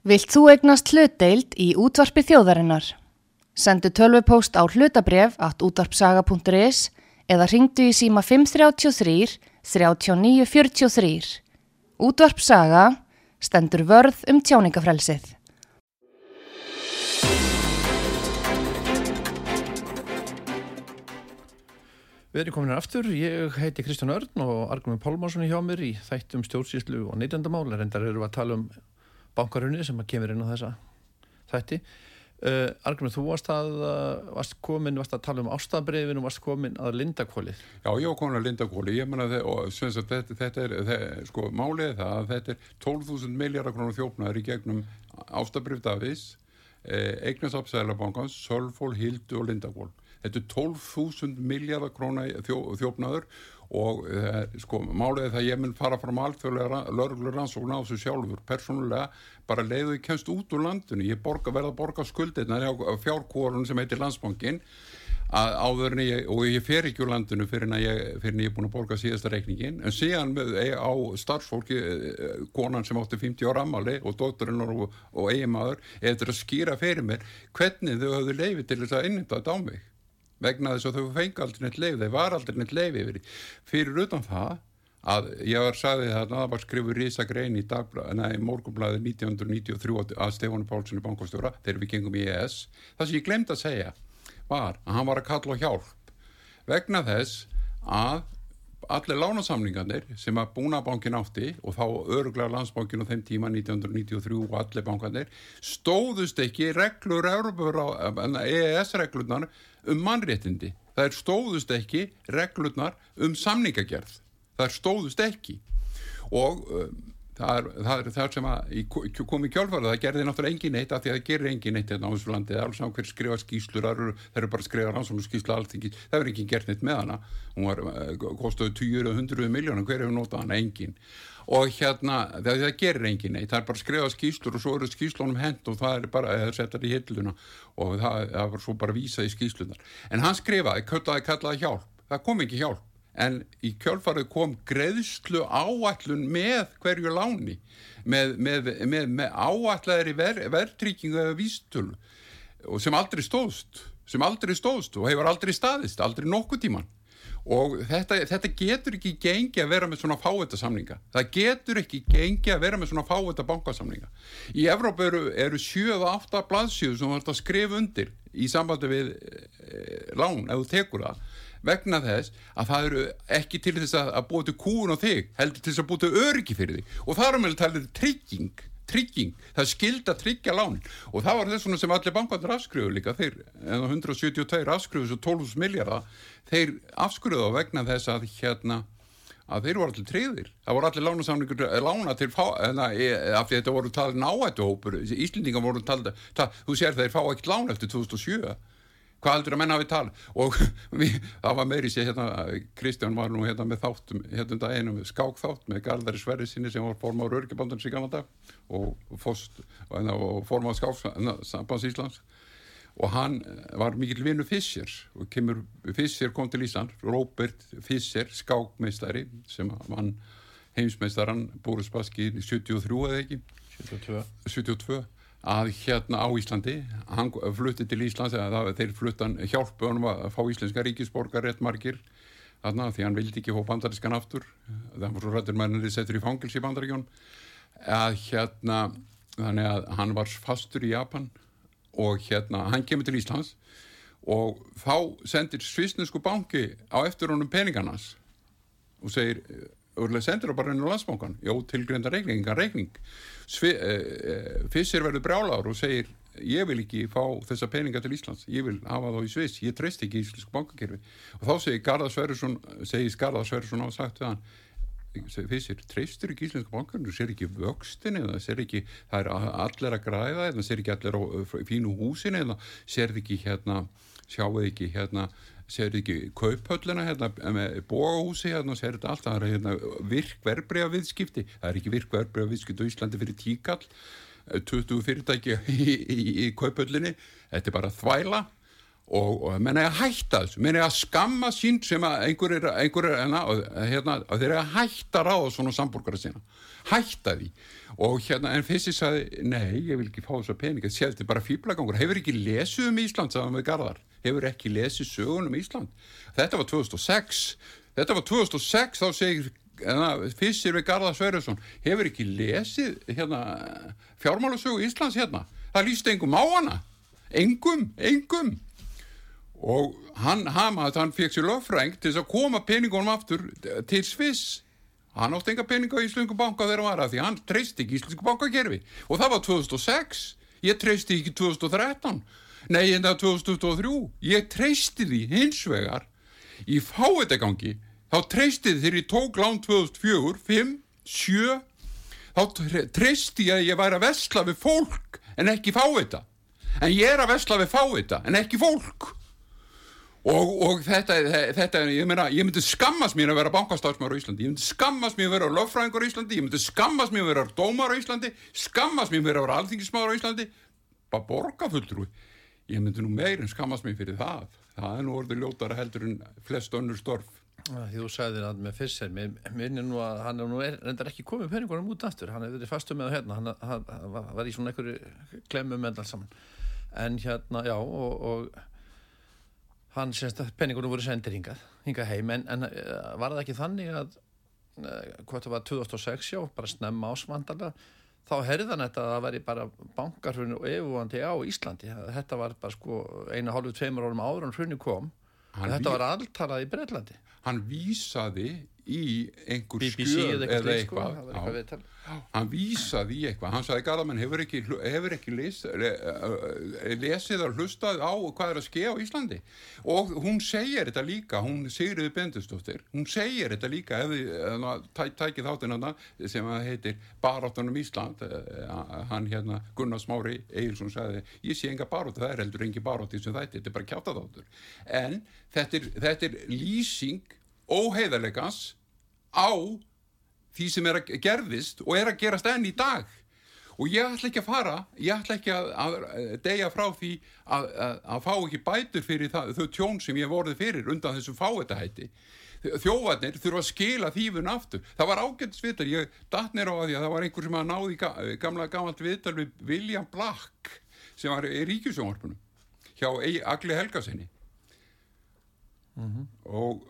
Vilt þú egnast hlutdeild í útvarpi þjóðarinnar? Sendu tölvupóst á hlutabref at útvarpsaga.is eða ringdu í síma 533 3943. Útvarpsaga stendur vörð um tjáningafrelsið. Við erum komin hér aftur, ég heiti Kristján Örn og Argrimur Pálmarsson er hjá mér í þættum stjórnsýslu og neytendamál, reyndar eru að tala um bankarunni sem kemur inn á þessa þætti. Uh, Argrimur, þú varst, að, uh, varst komin, varst að tala um ástafbreyfin og varst komin að Lindakóli. Já, ég var komin að Lindakóli, ég menna þetta, þetta er, þetta, sko, málið það að þetta er 12.000 miljardar krónar þjófnaður í gegnum ástafbreyf Davís, eh, Eignasapsælabankans, Sölfól, Hildu og Lindakól þetta er 12.000 miljardar króna þjó, þjófnaður og eh, sko málið er það ég mun fara fram alþjóðlega lörglur rannsókn á þessu sjálfur persónulega bara leiðu ég kemst út úr landinu. Ég borga, verða að borga skuldirna fjárkórun sem heitir landsbankin að áðurinn ég, og ég fer ekki úr landinu fyrir en ég, ég er búin að borga síðasta reikningin, en síðan með, eh, á starfsfólki, eh, konan sem átti 50 ára ammali og dótturinn og, og eiginmaður, eða að skýra fyrir mér hvernig þau hafðu leifið til þess að innita þetta á mig vegna þess að þau fengi aldrei neitt leif, þeir var aldrei neitt leif yfir fyrir utan það að ég var sagðið að það var skrifur Rísa Grein í, í morgunblæði 1993 að Stefánu Pálssoni bankastjóra þegar við gengum í ES það sem ég glemt að segja var að hann var að kalla á hjálp vegna þess að allir lánasamlingarnir sem að Búnabankin átti og þá öruglega landsbankin á þeim tíma 1993 og allir bankanir stóðust ekki reglur EES reglunar um mannréttindi. Það er stóðust ekki reglurnar um samningagerð. Það er stóðust ekki og um, það er, það er það sem að kom í kjálfara, það gerði náttúrulega engin eitt af því að það gerir engin eitt hérna á þessu landi. Það er alls hver skrifa skýslur, það eru, bara skrifa rannsóknu skýslu alltingi, það verður engin gert neitt með hana, hún var, eh, kostuði 20-100 miljónum, hver hefur notað hana, engin. Og hérna, það, það gerir engin neitt, það er bara skrifað skýslur og svo eru skýslunum hend og það er bara, það setjar í hilluna. Og það, það var svo bara vísað í skýslunar en hann skrifaði, kallaði, kallaði hjálp. Það kom ekki hjálp, en í kjálfarið kom greiðslu áallun með hverju láni með, með, með, með áallaðir í ver, verðtrykkingu eða vístölu og sem aldrei stóðst sem aldrei stóðst og hefur aldrei staðist aldrei nokkuð tíman og þetta, þetta getur ekki gengi að vera með svona fáetta samninga. Það getur ekki gengi að vera með svona fáetta bankasamninga. Í Evróp eru, eru 7-8 blaðsjöðu sem þú ætti að skrifa undir í sambandi við e, lán ef þú tekur það vegna þess að það eru ekki til þess að, að búa til kúun og þig heldur til þess að búa til öryggi fyrir þig. Og það er með að tala um trygging trygging, það skild að tryggja lánin. Og það var þess sem allir bankandur afskrifu líka, þeir, 172 afskrifu svo 12 miljardar, þeir afskrifu þá vegna þess að hérna að þeir voru allir treyðir, það voru allir lánasamlingur eh, lána til fá, en það, af því þetta voru talið náættuhópur, Íslendingar voru talið, þú sér þeir fá ekkert lán eftir 2007 hvað heldur að menna hafi tala og við, það var meiri sér hérna Kristján var nú hérna með þáttum hérna um daginn skákþátt með Garðari Sverri sinni sem var formáður örgjabandans í Kanada og, fost, og, hérna, og formáð skáksambands Íslands. Og hann var mikil vinnu Fischer og kemur, Fischer kom til Ísland Robert Fischer, skákmeistari sem vann heimsmeistaran Boris Baski 73 eða ekki? 72 72 að hérna á Íslandi hann flutti til Íslands eða þeir fluttan hjálpu hann að fá íslenska ríkisborgar rétt margir þarna því hann vildi ekki fá bandarískan aftur. Það var svo rættur mærnir settur í fangils í bandaríkjón að hérna þannig að hann var fastur í Japan og hérna hann kemur til Íslands og þá sendir svisnesku banki á eftir honum peningarnas og segir örlega sendir það bara inn á landsbánkan já, tilgreinda reikning, enga reikning. Eh, eh, Fissir verður brjálar og segir ég vil ekki fá þessa peninga til Íslands. Ég vil hafa þá í Sviss, ég treyst ekki í Íslandsku bankakerfi. Og þá segir Garðar Sverjursson segir Garðar Sverjursson á sagt við hann Fissir, treystur ekki Íslandsku bankakerfi? Þú ser ekki vöxtin eða ser ekki það er allir að græða eða ser ekki allir á fínu húsin eða ser ekki hérna sjáu ekki hérna sér ekki kauphöllina hérna með bóhúsi hérna sér þetta allt það er hérna virkverbreyða viðskipti það er ekki virkverbreyða viðskipti á Íslandi fyrir tíkall 20 fyrirtæki í, í, í kauphöllinni. Þetta er bara þvæla og, og menn er að hætta þessu. Menn er að skamma sín sem einhver er, einhver er hérna, hérna, þeir eru að hætta ráða svona sambúrkara sína hætta því. Og hérna en fyrst ég sagði, nei, ég vil ekki fá þessa peninga. Séð þetta er bara fýblagangur, hefur ekki lesið um Ísland sagðan við Garðar, hefur ekki lesið sögun um Ísland, þetta var 2006 þetta var 2006 þá segir hérna, fyrst sér við Garðar Sverjesson hefur ekki lesið hérna, fjármálasögu Íslands hérna? Það líst engum á hana. Engum, engum. Og hann hamaði hann fekk sér löffræng til þess að koma peningunum aftur til Sviss hann átti enga peninga í Íslensku banka þegar hann var að því hann treysti ekki Íslensku bankakerfi. Og það var 2006 ég treysti ekki 2013 nei en það 2023 ég treysti því hins vegar. Í fáetagangi þá treysti því þegar ég tók lán 2004 5, 7 þá treysti ég að ég væri að vesla við fólk en ekki fáeta en ég er að vesla við fáeta en ekki fólk Og, og þetta, þetta ég, meina, ég myndi skammast mér að vera bankastáðsmaður á Íslandi, ég myndi skammast mér að vera löffræðingur á Íslandi, ég myndi skammast mér að vera dómar á Íslandi, skammast mér að vera alþingismadur á Íslandi, bara borgafulltrúi. Ég myndi nú meir en skammast mér fyrir það. Það er nú orðið ljótara heldur en flest önnur storf. Því þú sagði það með fyrst sér, mér minnir nú að hann er nú er, reyndar ekki komið peningunum út aftur, hann hefur verið fastu með hérna, hann, hann, hann var í svona einhverju klemmu með alls saman. En hérna, já, og, og hann semst að penningunum voru sendir hingað, hingað heim en, en eh, var það ekki þannig að eh, hvað það var 2006 já, bara snemma ásvandala þá herðan þetta að það væri bara bankarhrunni og yfirvandi á Íslandi. Þetta var bara sko eina hálfu tveimur árum áður en hrunni kom. Þetta var alltalað í Breitlandi hann vísaði í einhver skjöð eða sko, eitthvað. sko, hann vísaði í eitthvað. Hann sagði Garðamann hefur ekki, hefur ekki les, lesið og hlustað á hvað er að ske á Íslandi? Og hún segir þetta líka hún Sigriði Bendustóttir hún segir þetta líka ef tækið þáttina sem heitir Baráttunum Ísland hann hérna Gunnar Smári Eilsson sagði ég sé enga barótt það er heldur engi barótt í sem þetta þetta er bara kjáta þáttur en þetta er, þetta er lýsing óheiðarleikans á því sem er að gerðist og er að gerast enn í dag. Og ég ætla ekki að fara ég ætla ekki að, að deyja frá því að, að, að fá ekki bætur fyrir það, þau tjón sem ég vorði fyrir undan þessum fáetahætti þjóvarnir þurfa að skila þýfun aftur. Það var ágættis viðtal, ég datt nýra á því að það var einhver sem að náði gamla gammalt viðtal við William Black sem var í ríkjusjónvarpunum hjá Agli Helgasinni mm -hmm. og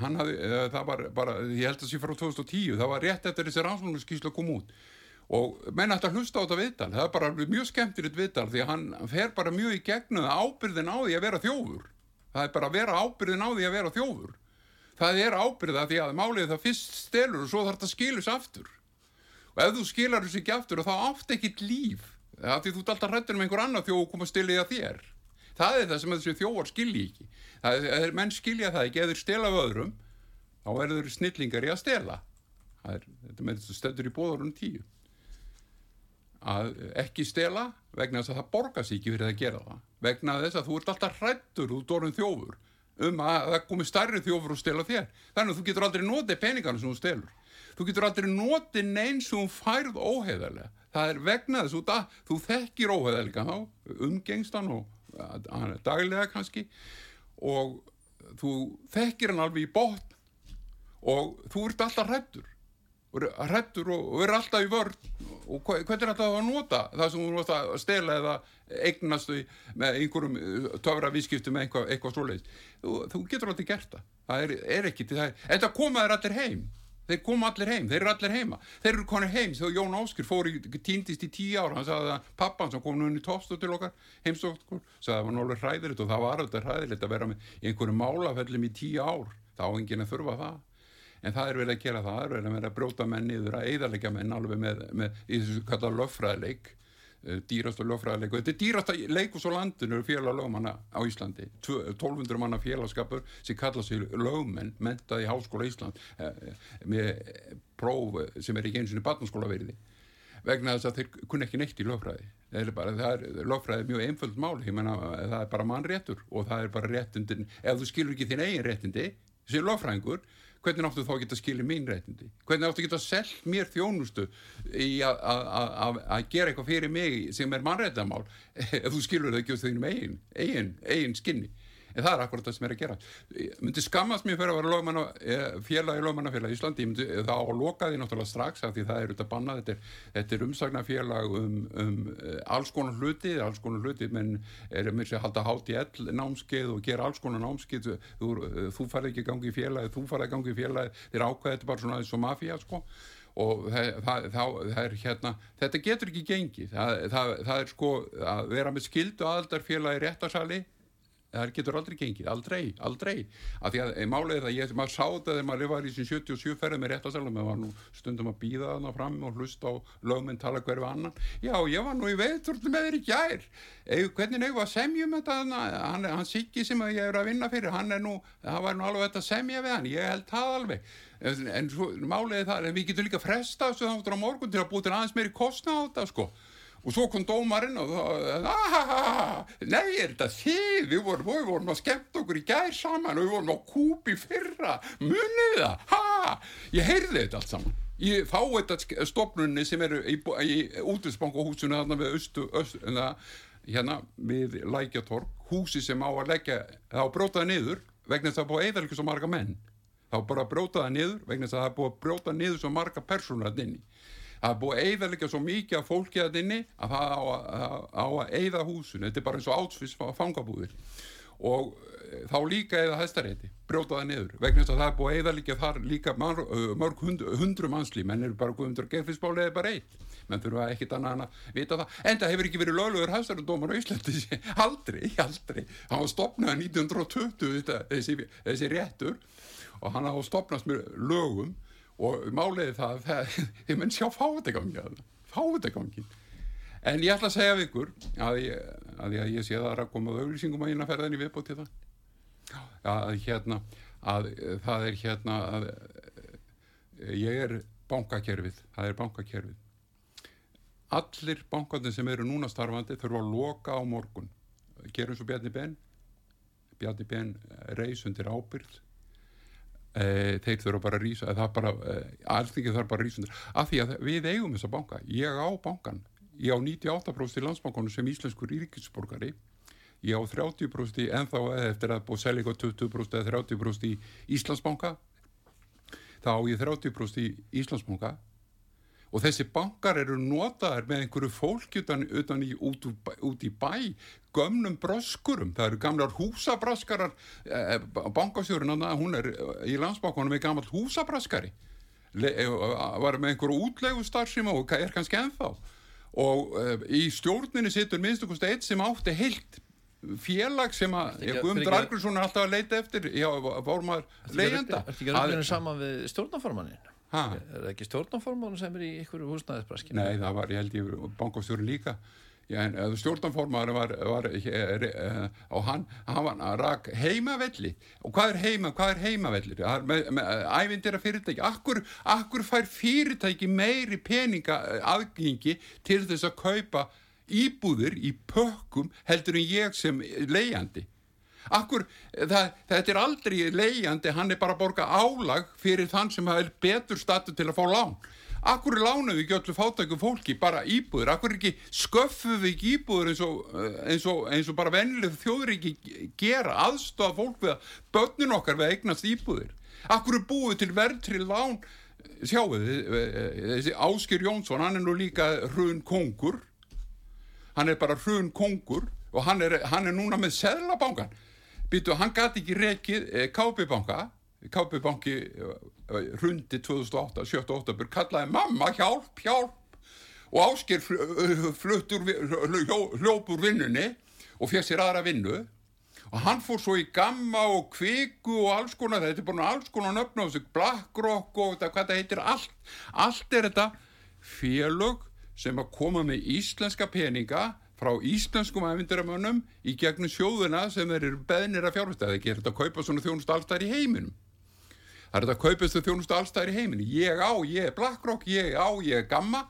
hann hafði, það var bara, ég held að það sé frá 2010, það var rétt eftir þessi rannsóknarskísla kom út. Og menn ætti að hlusta á þetta viðtal, það er bara mjög skemmtilegt viðtal því að hann fer bara mjög í gegnum ábyrðin á því að vera þjófur. Það er bara að vera ábyrðin á því að vera þjófur. Það er ábyrða því að málið það fyrst stelur og svo þarf það að skilus aftur. Og ef þú skilar þessu ekki aftur þá átt ekkit líf. Það því þú og koma að það er það sem þessi þjóvar skilji ekki. Það er, menn skilja það ekki ef þeir stela öðrum þá er þeir snillingar í að stela. Er, þetta með þessu stöður í bóðarunum tíu. Að ekki stela vegna þess að það borgar sér ekki fyrir að gera það. Vegna þess að þú ert alltaf hrættur út orðin þjófur um að það komi starri þjófur og stela þér. Þannig að þú getur aldrei notið peningarna sem þú stelur. Þú getur aldrei notið neins sem færð óheðarlega það er vegna þess að þú þekkir óheðarlega umgengstan og daglega kannski. Og þú þekkir hann alveg í botn og þú ert alltaf hrættur hrættur og, og er alltaf í vörð og hvernig er þetta að nota það sem þú ert að stela eða eignast með einhverjum uh, töfra vískiptu með eitthvað, eitthvað svoleiðis? Þú, þú getur alltaf gert það. Það er, er ekki til það þetta komaður allir heim þeir koma allir heim, þeir eru allir heima. Þeir eru konir heim þegar Jón Áskir fór í tíndist í tíu ára, hann sagði að pappan sem kom núni í tófstu til okkar, heimstókkur sagði að það var náttúrulega hræðilegt og það var alltaf hræðilegt að vera með einhverju málafellum í tíu ár. Þá enginn að þurfa það. En það er vel að gera það, það er vel að vera að bróta menn niður að eðalega menn alveg með, með í þessu kallar löffræðileik Eh, dýrasta lögfræðileiku þetta er dýrasta leikus á landinu félag lögmanna á Íslandi. 1200 manna félagskapur sem kalla sér lögmenn mentað í Háskóla Ísland eh, eh, með próf sem er ekki eins og barnaskóla veriði vegna þess að þeir kunna ekki neitt í lögfræði. Það er, lögfræði mjög einföld mál. Menna, það er bara mannréttur og það er bara réttundin ef þú skilur ekki þinn eigin réttindi sem lögfræðingur hvernig áttu þá að geta skilið mín reytindi hvernig áttu að geta selgt mér þjónustu í að gera eitthvað fyrir mig sem er mannrættamál ef þú skilur það ekki á þínum eigin, eigin, eigin skinni en það er akkurat það sem er að gera. Ég myndi skammast mér fyrir að vera lögmanna, félagi lögmannafélagi í Íslandi, myndi það á að loka því náttúrulega strax því það er auðvitað bannað. Þetta er, þetta er umsagnafélag um, um eh, alls konar hluti, alls konar hluti menn er mér sér að halda hátt í ell námskeið og gera alls konar námskeið. Þú, þú farið ekki gangi í félagi, þú farið gangi í félagi, þeir ákveða þetta bara svona eins og mafía sko. Og það, það, það, það er hérna þetta getur ekki gengið. Það er sko að vera með skildu aðaldarfélagi réttarsali það getur aldrei gengið, aldrei, aldrei. Af því að e, málið er það, ég, maður sáði þegar maður var í sin 77 ferði með réttarsala maður var nú stundum að býða þarna fram og hlusta á lögminn tala hverju annan. Já, ég var nú í veiturlu með þér í gær. Eð, hvernig nefnum að semjum þetta hann, hann Siggi sem ég er að vinna fyrir hann er nú, það var nú alveg þetta að semja við hann ég held það alveg. En, en svo, málið er það, en við getum líka fresta þessu þá á morgun til að búið til aðeins meiri kostna á þetta sko og svo kom dómarinn og það nei, er þetta þið? Við vorum, við vorum að skemmt okkur í gær saman og við vorum á kúp í fyrra. Munið það, ha? Ég heyrði þetta allt saman. Ég fá þetta stopnunni sem eru í, í útelsbankuhúsinu þarna við östu, östu hérna við Lækjatorg húsi sem á að leggja þá brótaði niður vegna þess að það búið eða ekki svo marga menn. Þá bara brótaði niður vegna þess að það búið að bróta niður svo marga persónar að inni það er búið að eigðarleika svo mikið af fólki að inni að það á að, að eigða húsun þetta er bara eins og átsfis fangabúðir. Og e, þá líka eða hæstarétti, brjóta það niður. Vegna þess að það er búið að eigðarleika þar líka mörg, mörg hund, hundru mannslí menn eru bara guðundur gerfinsbáli eða bara eitt. Menn þurfa ekkit annað að vita það. En það hefur ekki verið lögluður hæstarundómar á Íslandi. Aldrei, aldrei. Hann var stopnað 1920 þetta, þessi, þessi réttur. Og hann hafa stopnast með lögum og máliði það það, þið menn sjá fátegangi fátegangi en ég ætla að segja við ykkur að ég, að ég, að ég sé það að koma auðvilsingum að eina ferðinni viðbútt til það. Að hérna að það er hérna að ég er bankakerfið það er bankakerfið. Allir bankarnir sem eru núna starfandi þurfa að loka á morgun. Gerum svo Bjarni Ben. Bjarni Ben reys undir ábyrð e, þeir þurfa bara að rýsa það bara, e, alltingi þarf bara að rýsa af því að við eigum þessa banka. Ég á bankan, ég á 98% í landsbankunum sem íslenskur ríkisborgari. Ég á 30% ennþá eftir að búið selja eitthvað 20% eða 30% í Íslandsbanka þá á ég 30% í Íslandsbanka og þessi bankar eru notaðar með einhverju fólk utan, utan í, út, út í bæ gömnum broskurum, það eru gamlar húsabraskarar eh, bankasjórun hún er í landsbankunum með gammal húsabraskari. Le, eh, var með einhverju útlegu starfsíma og er kannski ennþá. Og eh, í stjórninni sittur minnst okkur eitt sem átti heilt félag sem að Guðmundur Argursson er alltaf að leita eftir. Já, formar leiðenda Er þetta ekki að vera saman við stjórnaformannin? Ha? Er það ekki stjórnarformánu sem er í ykkur húsnæðisbraskinu? Nei, það var, ég held ég, bankastjóri líka Já, en stjórnarformánu var, var uh, og hann, hann var rak heimavelli og hvað er heima, hvað er heimavellir? Með, með ævindira fyrirtæki akkur, akkur fær fyrirtæki meiri peninga aðgengi til þess að kaupa íbúður í pökkum heldur en ég sem leiðandi Akkur, það, þetta er aldrei leiðjandi, hann er bara að borga álag fyrir þann sem er betur statu til að fá lán. Akkur lánaðu ekki öllu fátæku fólki bara íbúður, akkur ekki sköffuðu ekki íbúður eins og, eins og, eins og bara vennileg þjóður ekki gera aðstofa fólk við að börnin okkar við að eignast íbúður. Akkur er búið til verðtri lán, sjáu þið, þessi Áskir Jónsson, hann er nú líka hrun kongur, hann er bara hrun kongur og hann er, hann er núna með seðlabankan býtu, hann gæti ekki rekið eh, KB-banka KB-banki eh, hrundi 2008, 78 bur kallaði mamma hjálp, hjálp. Og ásker fluttur hljópur vinnunni og fekk sér aðra vinnu. Og hann fór svo í gamma og kviku og alls konar, þetta er bara alls konar nöfn á þessu blackrock og þetta, hvað það heitir allt, allt er þetta félög sem að koma með íslenska peninga frá íslenskum æfinduramönnum í gegnum sjóðuna sem þeir eru beðnir að fjárfesta. Það er ekki þetta að kaupa svona þjónustu allstæðir í heiminum. Það er þetta að kaupa þessu þjónustu allstæðir í heiminum. Ég á, ég er Blackrock, ég á, ég er Gamma.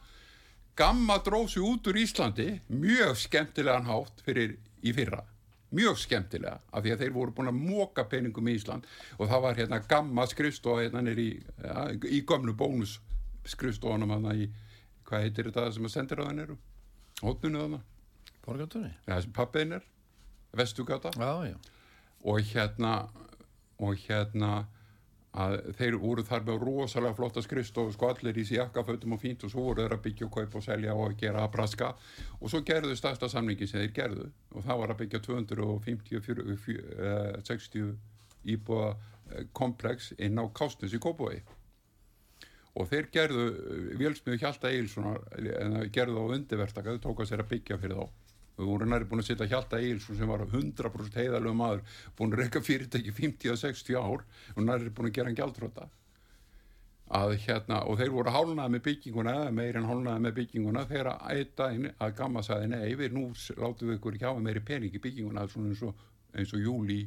Gamma drósi út úr Íslandi mjög skemmtilegan hátt fyrir í fyrra. Mjög skemmtilega af því að þeir voru búin að móka peningum í Ísland og það var hérna Gamma skrifstofa hérna nýri ja, í gömlu bónus skrifstofanum hérna í, hvað heitir þetta sem að sendir á þann eru? Hóttunni þannig Borgatunni? Já, sem pappiðin er, vestugata. Já, já. og hérna og hérna að þeir voru þar með rosalega flotta skrifstofu sko allir í sig jakkafötum og fínt og svo voru þeir að byggja og kaupa og selja og gera að braska og svo gerðu stærsta samningi sem þeir gerðu og það var að byggja 250-60 íbúa eh, komplex inn á Kásnes í Kópavogi og þeir gerðu vélsmiðu Hjalta Eilssonar gerðu á undirvertaka þau tók að sér að byggja fyrir þá við vorum næri búin að setja Hjalta Eilsson sem var 100% heiðalögum maður búin að reyka fyrirtæki 50-60 ár og næri búin að gera hann gjaldróta að hérna og þeir voru hálnaði með bygginguna eða meir en hálnaði með bygginguna þegar að daginn að gamma saði nei við nú látum við ykkur ekki hafa meiri pening í bygginguna eins og, eins og júli,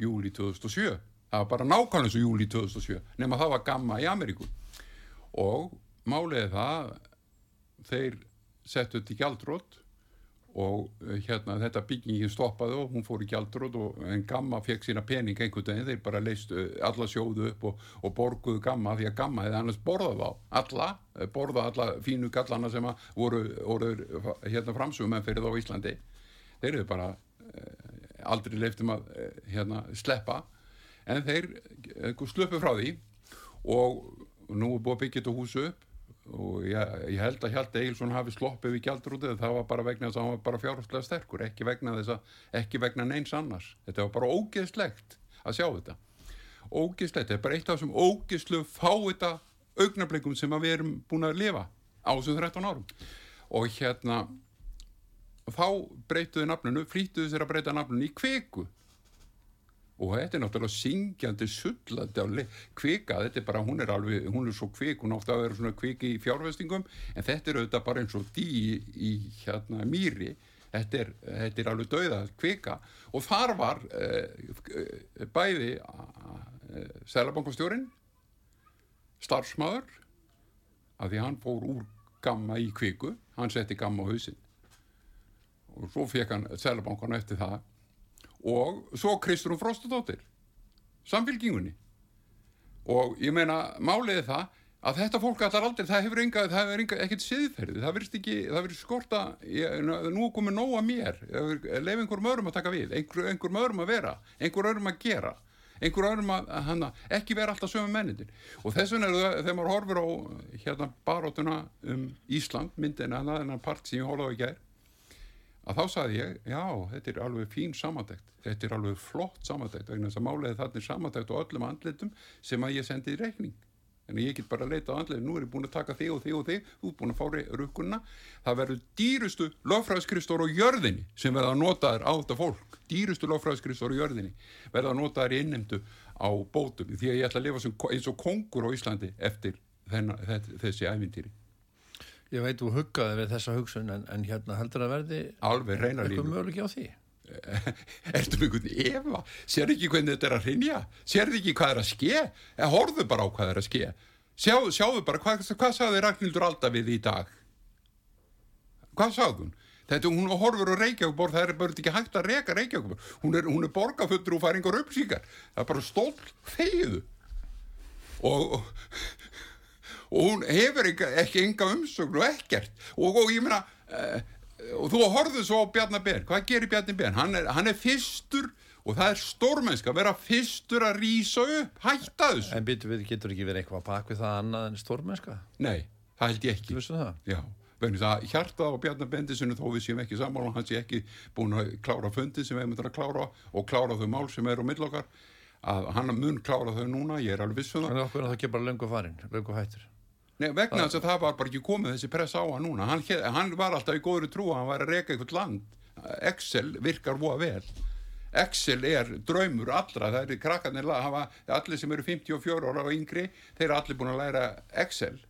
júli 2007 það var bara nákvæmlega eins og júli 2007 nema það var gamma í Ameríku. Og máliði það þeir settu þetta í gjaldrótt og eh, hérna þetta byggingin stoppaði og hún fór í gjaldrótt og en gamma fekk sína pening einhvern veginn. Þeir bara leistu alla sjóðu upp og, og borguðu gamma því að gamma eða annars borðaði á alla, eh, borða alla fínu gallana sem voru, voru hérna framsugum en fyrir þá Íslandi. Þeir eru bara eh, aldrei leiftum að hérna sleppa. En þeir sluppu frá því og nú er búið að byggja þetta húsu upp og ég, ég held að Hjalti Eilsson hafi sloppið við gjaldrútið það var bara vegna þess að hann var bara fjárhastlega sterkur ekki vegna þess að, ekki vegna neins annars. Þetta var bara ógeðslegt að sjá þetta. Ógeðslegt, þetta er bara eitt af þessum ógeðslu fáita augnablikum sem við erum búin að lifa á þessum 13 árum. Og hérna þá breytuðu nafnunu, flýttuðu sér að breyta nafnunu í kveku og þetta er náttúrulega syngjandi sullandi kvika, þetta er bara, hún er alveg hún er svo kvik, hún átti að vera svona kvik í fjárvestingum, en þetta er auðvitað bara eins og dý í, hérna mýri. Þetta er, þetta er alveg dauða kvika. Og þar var eh, bæði eh, selabankastjórin starfsmæður að því hann fór úr gamma í kviku, hann setti gamma á hausin og svo fekk hann selabankan eftir það og svo Kristrún Frostadóttir samfélkingunni og ég meina máliði það að þetta fólk allar aldrei, það hefur enga, það hefur enga ekkert siðferði, það verðist ekki, það verðist skorta ég, nú er komið nóga mér. Leif einhverjum öðrum að taka við einhver, einhverjum öðrum að vera, einhverjum öðrum að gera einhverjum öðrum að hana, ekki vera alltaf sömu mennindir og þess vegna er það þegar maður horfir á hérna barótuna um Ísland myndina, þennan part sem ég hólaði ekki er að þá saði ég, já, þetta er alveg fín samantækt, þetta er alveg flott samantækt vegna þess að málega þetta er samantækt á öllum andlitum sem að ég sendi í reikning. En ég get bara að leita á andlitum, nú er ég búin að taka þig og þig og þig, þú er búin að fári rukkunna það verður dýrustu lögfræðskristór á jörðinni sem verða að nota þér á þetta fólk, dýrustu lögfræðskristór á jörðinni verða að nota þér innemdu á bótum, því að ég ætla að lifa sem, eins og kongur á Íslandi eftir þenna, þessi ævintýri Ég veit þú huggaði við þessa hugsun en, en hérna heldur að verði alveg reyna lífi eitthvað möguleiki á því? Ertu með einhvern efa? Sér ekki hvernig þetta er að rinja Sér ekki hvað er að ske? Eða horfðu bara á hvað er að ske? Sjá, Sjáðu bara, hvað, hvað sagði Ragnhildur Aldavið í dag? Hvað sagði hún? Þetta, hún horfur á Reykjavík það er bara ekki hægt að reyka Reykjavík hún er, hún er borgaföldur og fær einhver uppsíkar það er bara stól þegiðu og, og hún hefur ekki, ekki enga umsögn og ekkert. Og, og ég meina uh, og þú horfðu svo á Bjarnabér hvað gerir Bjarnabér? Hann, hann er fyrstur og það er stórmennska að vera fyrstur að rýsa upp, hætta þessu. En byttu við, getur ekki verið eitthvað bak við það annað en stórmennska? Nei, það held ég ekki. Þú veistu það? Já, vegna það hjartað á Bjarnabendisinu þó við séum ekki sammála hans er ekki búin að klára fundið sem við hefum að klára og klára þau mál sem eru á millokkar að hann mun klára þau núna, ég er alveg vissuð um okkur er það ekki bara löngu farin, löngu hættur Nei, vegna þess að það var bara ekki komið þessi press á hann núna. Hann, hann var alltaf í góðri trú að hann var að reyka eitthvað land. Excel virkar búa vel. Excel er draumur allra. Það er krakkarnir, hafa, allir sem eru 54 ára og yngri, þeir eru allir búin að læra Excel.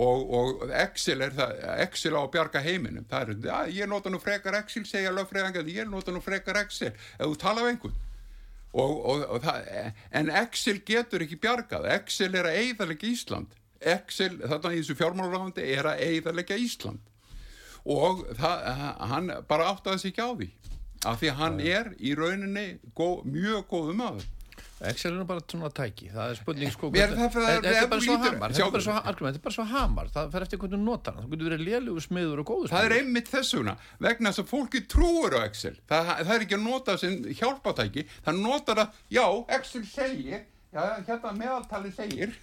Og, og Excel er það, Excel á að bjarga heiminum. Það er, ja, ég nota nú frekar Excel, segja lögfræðangar, ég nota nú frekar Excel. Ef þú tala af einhvern. Og, og, það, en Excel getur ekki bjargað. Excel er að eigðalega Ísland. Excel, þarna í þessu fjármálaráðandi er að eigðarleika Ísland. Og það, hann bara áttaði sig ekki á því af því að hann er í rauninni góð, mjög góðu maður. Excel er bara svona tæki, það er spurning sko það- það- þetta er bara svo hamar, þetta er bara svo hamar, það fer eftir hvernig þú notar hann, þú getur verið lélugur smiður og góður Það er einmitt þessuna, vegna þess að fólki trúur á Excel. Það, það er ekki að nota sem hjálpatæki, það notar að, já, Excel segir, já, hérna meðaltali segir,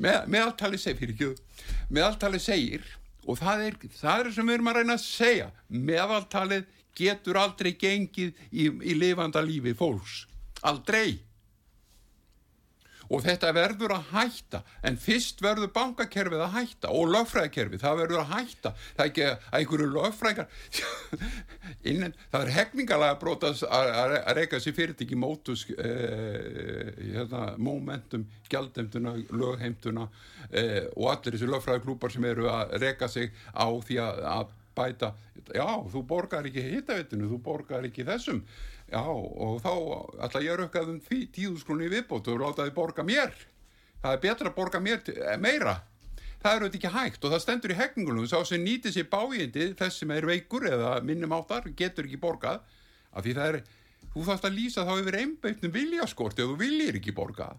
með, meðaltali segir, fyrir ekki, meðaltali segir, og það er, það er sem við erum að reyna að segja, meðaltalið getur aldrei gengið í, í lifanda lífi fólks. Aldrei og þetta verður að hætta. En fyrst verður bankakerfið að hætta og lögfræðkerfið, það verður að hætta. Það er ekki að einhverju lögfræðingar innan, það er hegningalega brotas að reyka sér fyrirtæki mótus eh, hérna, momentum, gjaldemtuna lögheimtuna eh, og allir þessi lögfræðiklúpar sem eru að reyka sig á því að, að bæta, já, þú borgar ekki hittavettinu, þú borgar ekki þessum já, og þá ætla ég að rökkað um því tíðusgrunni viðbót og láta þið borga mér. Það er betra að borga mér eh, meira. Það er auðvitað ekki hægt og það stendur í hegningunum. Sá sem nýtir sér bájindi þess sem er veikur eða minnum áttar getur ekki borgað. Af því það er, þú þarfst að lýsa þá yfir einbeitnum viljaskort ef þú viljir ekki borga.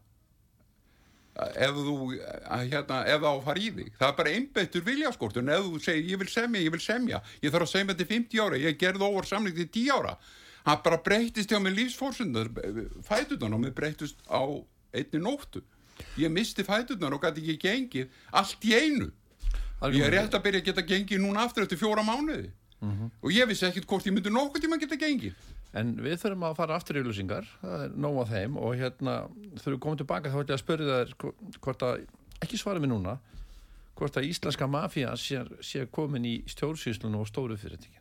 Ef þú að, hérna, ef það á að fara í þig. Það er bara einbeittur viljaskort. En ef þú segir ég vil semja, ég vil semja. Ég þarf að semja til 50 ára, ég gerði óvar samling til 10 ára hann bara breytist hjá mig lífsforsundar fætunan og mig breytist á einni nóttu. Ég misti fætunar og gæti ekki gengið allt í einu. Ég er rétt að byrja að geta gengið núna aftur eftir fjóra mánuði. Og ég vissi ekkit hvort ég myndi nokkuð tíma geta gengið. En við þurfum að fara aftur í auðlýsingar, það er nóg að þeim. Og hérna þurfum við komið tilbaka þá ætla ég að spyrja hvo- hvort að, ekki svara mig núna, hvort að íslenska mafía sé, sé komin í stjórnsýslun og stóru fyrirtækin.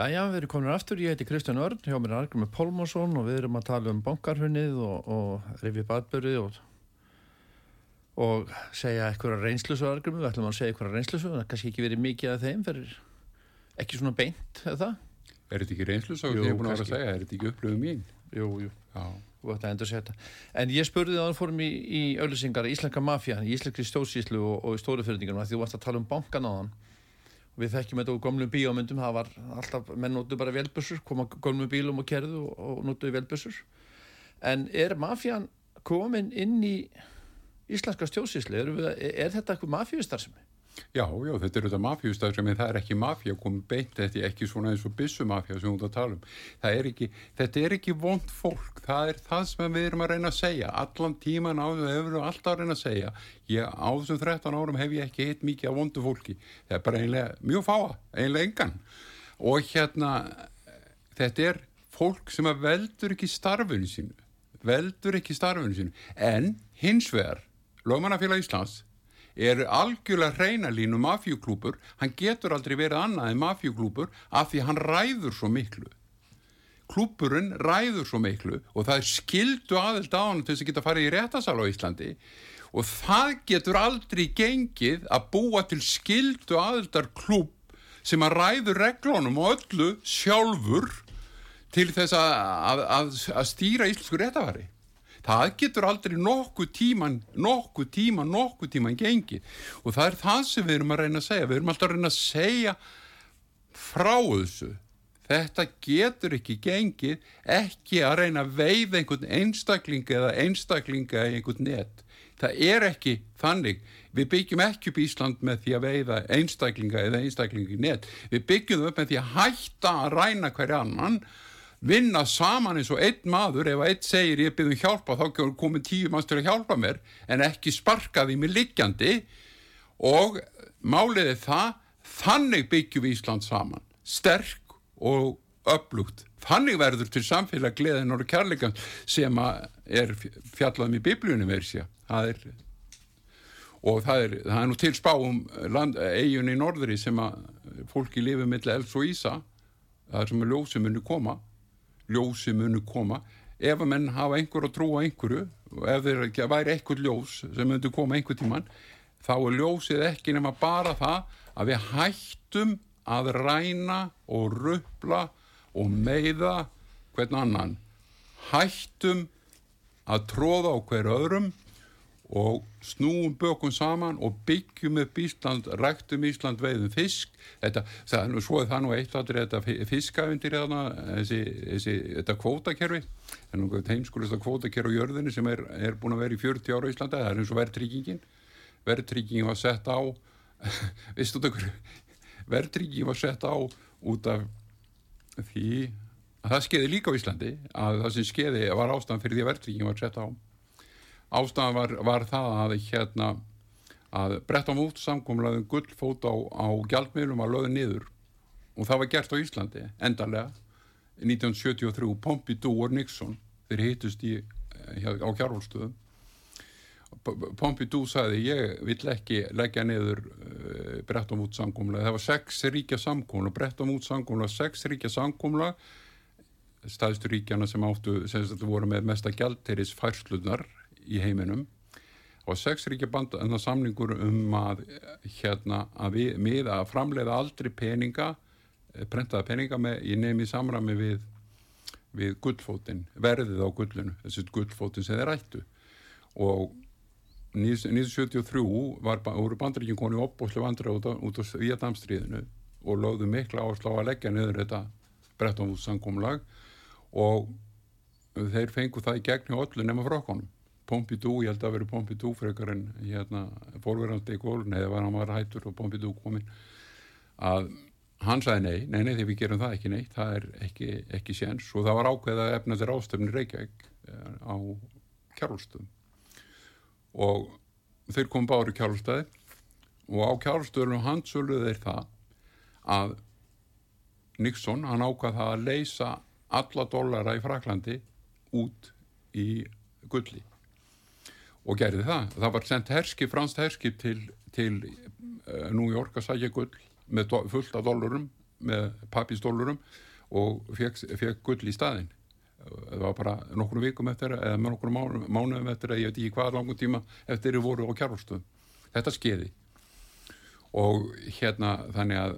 Já, já, við erum komin aftur, ég heiti Kristján Örn, hjá mér er Argrimur Pálmarsson og við erum að tala um bankarhunnið og, og rifið badbörið og, og segja eitthvað reynslusu Argrimur, við ætlum að segja eitthvað reynslusu, það er kannski ekki verið mikið af þeim fyrir ekki svona beint, eða það? er þetta ekki reynslu svo Jú, ég að að kannski. segja, er þetta ekki upplöfum mín Jú, jú, já, þú ætti að endur segja þetta. En ég spurði það að fórum í, í auðlýsingar íslenska mafía, í íslenski stjórnsýslu og, og í við þekkjum þetta úr gömlum bíómyndum, það var alltaf, menn notu bara velbussur, koma gömlum bílum og kerðu og, og notuðu velbussur. En er mafían komin inn í íslenska stjórnsýslu? Er, er þetta eitthvað mafíustar sem er? Já, já, þetta er þetta mafjústað sem það er ekki mafja komið beint, þetta er ekki svona eins og byssumafja sem hún það tala um. Er ekki, þetta er ekki vond fólk það er það sem við erum að reyna að segja. Allan tíman á þau hefur við alltaf að reyna að segja ég, á þessum 13 árum hef ég ekki hitt mikið af vondu fólki. Það er bara einlega mjög fáa, einlega engan. Og hérna þetta er fólk sem veldur ekki starfinu sínu veldur ekki starfinu sínu. En hins vegar lögmannafélag Íslands er algjörlega hreinalínu mafjúklúpur, hann getur aldrei verið annað en mafjúklúpur af því hann ræður svo miklu. Klúpurinn ræður svo miklu og það er skildu aðild á hann til þess að geta farið í réttasal á Íslandi. Og það getur aldrei gengið að búa til skildu aðildar klúb sem að ræður reglunum og öllu sjálfur til þess að, að, að, að stýra íslensku réttafari það getur aldrei nokkuð tíman nokkuð tíman, nokkuð tíman gengið. Og það er það sem við erum að reyna að segja. Við erum alltaf að reyna að segja frá þessu. Þetta getur ekki gengið ekki að reyna að veiða einhvern einstakling eða einstaklinga í einhvern net. Það er ekki þannig. Við byggjum ekki upp Ísland með því að veiða einstaklinga eða einstaklinga í net. Við byggjum upp með því að hætta að ræna hverja annan vinna saman eins og einn maður. Ef einn segir ég byrðum hjálpa þá komið tíu manns til að hjálpa mér en ekki sparka því mig liggjandi. Og málið er það þannig byggjum við Ísland saman. Sterk og öflugt. Þannig verður til samfélag gleðin og kærleikan sem að er fjallaðum í biblíunum er og það er, það er nú til spá um land, eigun í norðri sem að fólki lifi millir els og ísa. Það er sem að ljósi muni koma ljósi muni koma. Ef að menn hafa einhver að trúa einhverju og ef þeir væri einhver ljós sem myndi koma einhver tíman þá er ljósið ekki nema bara það að við hættum að ræna og rupla og meiða hvern annan. Hættum að tróða á hver öðrum og snúum bökum saman og byggjum upp Ísland, ræktum Ísland veiðum fisk, þetta, það, svo er það nú eitt aðrið þetta fiskavendir þessi, þessi, þetta kvótakerfi. Er nú heimskulista kvótakerfi á jörðinni sem er, er búin að vera í 40 ára í Íslanda, það er eins og verðtryggingin. Verðtryggingin var sett á vistu þetta verðtryggingin var sett á út af því að það skeiði líka á Íslandi að það sem skeiði var ástæðan fyrir því að verðtryggingin var sett á ástæðan var, var það að hérna að brettan út samkomlaðum gullfót á, á gjaldmiðlum var löðu niður og það var gert á Íslandi endarlega 1973 Pompidou og Nixon þeir hittust í, á kjárfólstöðum Pompidou sagði ég vill ekki leggja niður uh, brettan út samkomla það var sex ríkja samkomla brettan út samkomla, sex ríkja samkomla staðstur ríkjana sem áttu sem voru með mesta gjaldteris færslunar í heiminum. Og sex ríkja band en það samningur um að hérna að við með að framleiða aldrei peninga eh, prentaða peninga með í nefni samrami við við gullfótin, verðið á gullinu þessi gullfótin sem þeir ættu og 1973 var, bandaríkjum konið opbóslu vandra út á, á Vietnamstríðinu og lögðu mikla áslá að leggja niður þetta brettanvússankomlag og þeir fengu það í gegn hjá öllu nema frákonum Pompidou, ég held að það veri Pompidou frekar en hérna fórverðandi í gólun eða var hann var hættur og Pompidou komin að hann sagði nei, nei, nei, því við gerum það ekki neitt það er ekki, ekki séns. Og það var ákveð að efna þeirra ástöfni Reykjavík eh, á kjárlstöðum og þeir kom bári kjárlstöði og á kjárlstöðunum hansöluð þeir það að Nixon, hann ákvað það að leysa alla dollara í Fraklandi út í gulli og gerði það. Það var sendt herskip, franst herskip til, til uh, New York að sækja gull með fullt af dólarum, með pappisdólarum og fekk, gull í staðin. Það var bara nokkru vikum eftir eða með nokkru mánu, mánuðum eftir að ég veit ekki hvað langum tíma eftir þeirri voru á kjárvalstöðum. Þetta skeiði og hérna þannig að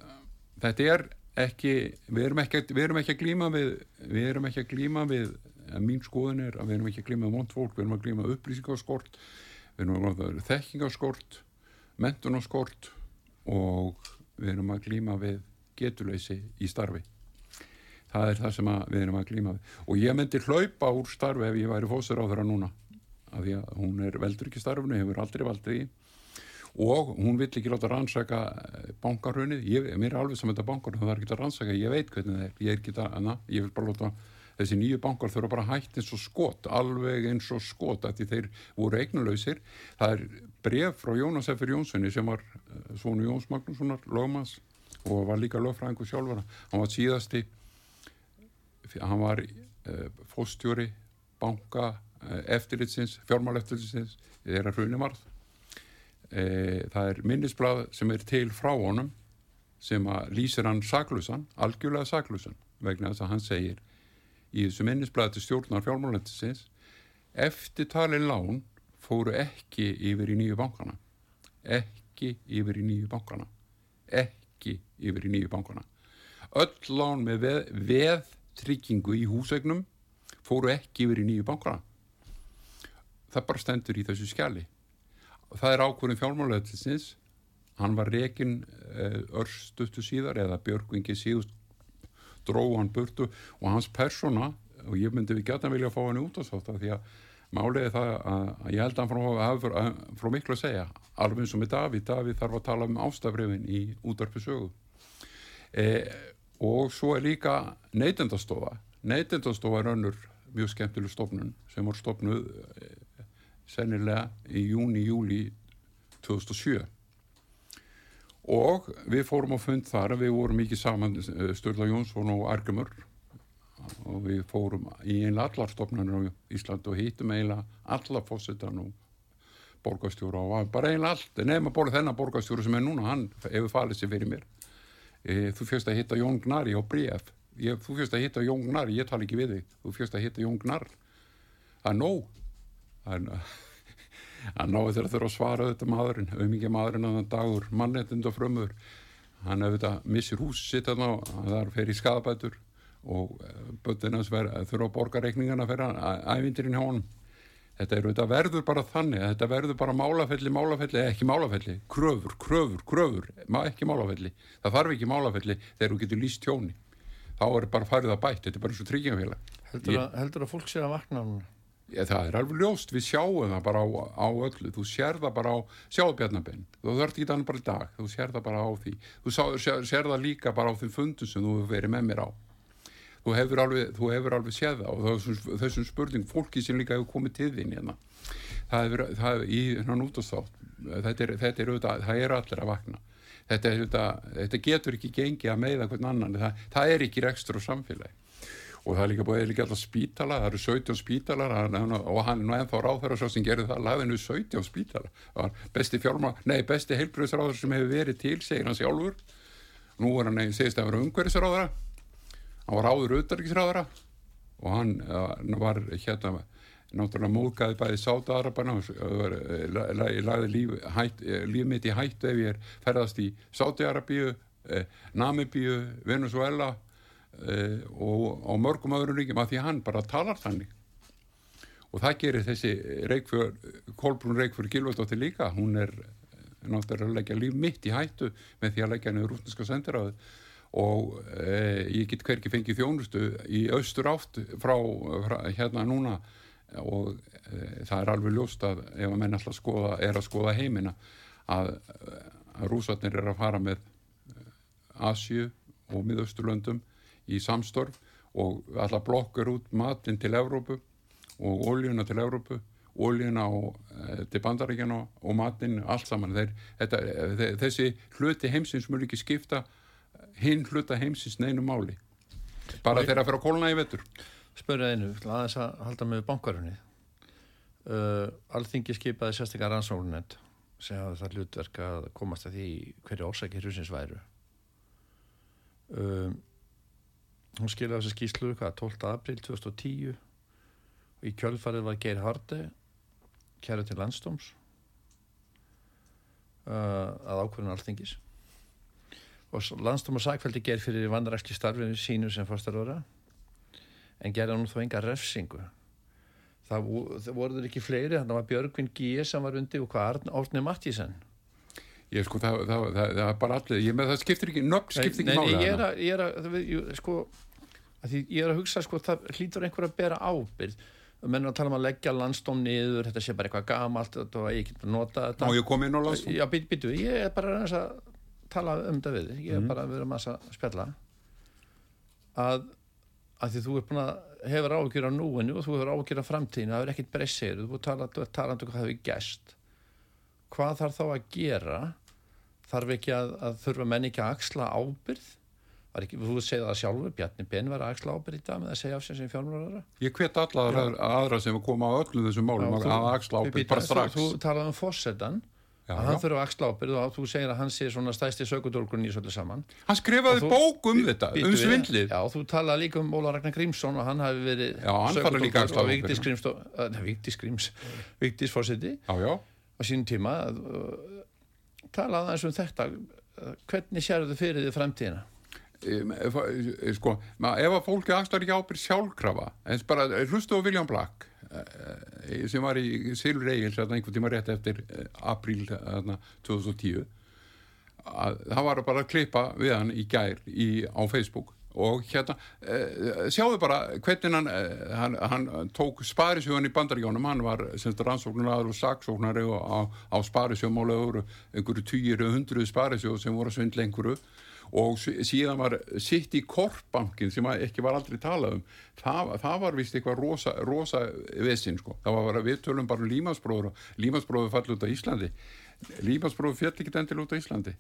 þetta er ekki, við erum ekki, við erum ekki að glíma við, við erum ekki að glíma við en mín skoðin er að við erum ekki að glíma vond fólk, við erum að glíma upplýsingarskort við erum að glíma þekkingarskort mentunarskort og við erum að glíma við getuleysi í starfi. Það er það sem við erum að glíma við. Og ég myndi hlaupa úr starfi ef ég væri fósur á þeirra núna af því að hún er veldur ekki starfinu, hefur aldrei valdið í og hún vill ekki láta rannsaka bankarhunið, mér er alveg sem þetta bankarhunið það er ekki að rannsaka, ég veit hvernig það er. Ég, er ekki að, ég vil bara láta þessi nýju bankar þurfa bara hægt eins og skot alveg eins og skot að því þeir voru eignalausir. Það er bref frá Jónas F. Jónssoni sem var uh, svonu Jóns Magnússonar lögmanns og var líka lögfræðingu sjálfara hann var síðasti hann var uh, fóstjóri banka uh, eftirlitsins fjármál eftirlitsins þeirra hrunumarð það er minnisblad sem er til frá honum sem að lýsir hann saklusan, algjörlega saklusan vegna þess að hann segir í þessu minnisblæði til stjórnar fjármálættisins eftirtalin lán fóru ekki yfir í nýju bankana. Ekki yfir í nýju bankana. Ekki yfir í nýju bankana. Öll lán með veð, veðtryggingu í húsegnum fóru ekki yfir í nýju bankana. Það bara stendur í þessu skjali. Það er ákvörðin fjármálættisins hann var rekin eh, örstustu síðar eða Björgvingi síðust dróð hann burtu og hans persóna og ég myndi við gæta vilja að fá hann út á þátt því að máliði það að, ég held að hann frá, frá, miklu að segja alveg eins og með Davíð, Davíð þarf að tala um ástafrifin í útarpi sögu e, og svo er líka neytendastofa. Neytendastofa er önnur mjög skemmtileg stofnun sem var stofnuð e, sennilega í júni, júli 2007 og við fórum á fund þar við vorum mikið saman eh, Sturla Jónsson og Argemur. Og við fórum í einlega allar stofnarnir á Ísland og hýttum eiginlega alla fósittan og borgastjóra og bara eiginlega allt nefn að borða þennan borgastjóra sem er núna hann hefur falið sér fyrir mér. E, þú fyrst að hitta Jón Gnari á BF ég, þú fyrst að hitta Jón Gnari, ég tala ekki við þig. Þú fyrst að hitta Jón Gnar það er nóg. Það er að náðu þeirra þurfa að svara þetta maðurinn auðvitað maðurinn að þann dagur mannetind og frömmur hann auðvitað missir hús sitt að ná, þar fer í skadabætur og eh, bötinn hans þurfa að borga reikningana fyrir ævindirinn hjá honum. Þetta, er, þetta verður bara þannig þetta verður bara málafelli, málafelli ekki málafelli, kröfur, kröfur, kröfur ekki málafelli, það þarf ekki málafelli þegar þú getur líst tjóni. Þá er bara farið að bætt, þetta er bara eins og tryggjafélag heldur, heldur að fólk sé að vakna núna Já, það er alveg ljóst, við sjáum það bara á, á öllu, þú sér það bara á sjábjarnabinn, þú þarf ekki þannig bara í dag þú sér það bara á því. Þú sá, sér, sér það líka bara á þeim fundum sem þú hefur verið með mér á. Þú hefur alveg, þú hefur alveg séð það og þessum, þessum spurning, fólki sem líka hefur komið til þín hérna. Það hefur, það hefur í hann út á státt þetta er, þetta er auðvitað, það er allir að vakna. Þetta, er, auðvitað, þetta getur ekki gengið að meða hvern annan, það, það er ekki rekstur og samfélagi og það er líka búið líka alltaf spítala, það eru 17 spítalar og hann er nú ennþá ráðherra svo sem gerir það, laðinu 17 spítala. Besti fjárma, nei besti heilbröðsráður sem hefur verið til, segir hann sjálfur. Nú er hann, segist að vera umhverfisráðara hann var áður auðverkisráðara og hann, hann var hérna náttúrulega móðgæði bæði Sáta-Arabana ég lagði líf, líf mitt í hættu ef ég er ferðast í Sáti-Arabíu eh, Namibíu, Venezuela og, og mörgum öðrum ríkjum að því að hann bara talar þannig. Og það gerir þessi reikfjör, Kolbrún Reikfjör Gilvardóttir líka, hún er náttúrulega að leggja líf mitt í hættu með því að leggja henni rúsneska sendiráðu og uh, ég get hverki fengið þjónustu í austur átt frá, frá hérna núna. Og uh, það er alveg ljóst að ef að menn alltaf skoða, er að skoða heimina að, að rúsatnir er að fara með Asju og miðausturlöndum í samstorf og alltaf blokkar út matinn til Evrópu og oljuna til Evrópu oljuna og, e, til bandaríkjana og matinn, allt saman. Þeir, þetta, þeir, þessi hluti heimsins mjög ekki skipta hinn hluta heimsins neinu máli. Bara þeirra fyrir að kólna í vettur Spörðu einu, aðeins að halda með bankarunni. Uh, Alþingi skipaði sérstaklega rannsóknunend sem hafa það hlutverk að komast að því hverju ásækir húsins væru. Um hún skiljaði þessi skýslu hvað 12. april 2010 og í kjölfarið var Geir Harde kæru til landstóms uh, að ákveðin alþingis. Og landstóma sagfældi Geir fyrir vandarækli starfinu sínu sem fórstaröra en gerði hann þó enga refsingu. Það, það voruður ekki fleiri þannig að Björgvin Gíe sem var undi og hvað Árni Mattísen Ég sko, það, það, það, það er bara allir, ég með það skiptir ekki, nögg skiptir ekki máli. Nei, ég er að, ég er að, ég, sko, að ég er að hugsa, sko, það hlýtur einhver að bera ábyrð. Menn að tala um að leggja landstón niður, þetta sé bara eitthvað gamalt og ég get bara nota þetta. Má ég koma inn á landstón? Já, býtu, býtu, ég er bara að tala um þetta við, ég er mm. bara að vera massa spjalla. Að, að því þú er búin að hefur ágjör á núinu og þú hefur ágjör á framtíðinu, það er ekkit breyssir, þú talað um hvað hefur gæst. Hvað þarf þá að gera þarf ekki að, að þurfa menn ekki að axla ábyrð ekki, þú segði það sjálfur, Bjarni Ben var að axla ábyrð í dag með að segja af sem fjármjörðara Ég hvet alla aðra, aðra sem koma á öllum þessum málum já, að axla ábyrð bara strax. Þú, þú talaði um fórsetan Já, að hann þurfa að axla ábyrð og þú segir að hann sé svona stæsti sökudólkurinn í svolítið saman. Hann skrifaði bók um þetta, um svindlið. já, þú talaði líka um Óla Ragnar Grímsson og hann hafi verið sökudólkur á Vigdís Gríms Vigdís fórseti á sínum tíma talaði aðeins um þetta. Hvernig sér þau fyrir því fremtíðina? Sko, ef að fólki aðstar ekki ábyrg sjálfkrafa eins bara, hlustu á William Black eh, sem var í Silur Egil einhvern tíma rétt eftir eh, april 2010 það var bara að klippa við hann í gær í, á Facebook og hérna uh, sjáðu bara hvernig hann, uh, hann, hann tók sparisjóðan í bandaríjónum hann var rannsóknar og saksóknari á, á sparisjóðmála einhverju týjir og hundruð sparisjóð sem voru að svindla einhverju. Og síðan var sitt í korpbankin sem ekki var aldrei talað um það, það var vist eitthvað rosa, rosa vesin sko, það var að við tölum bara um límansbróður og límansbróður falli út á Íslandi. Límansbróður fjall ekki endil út á Íslandi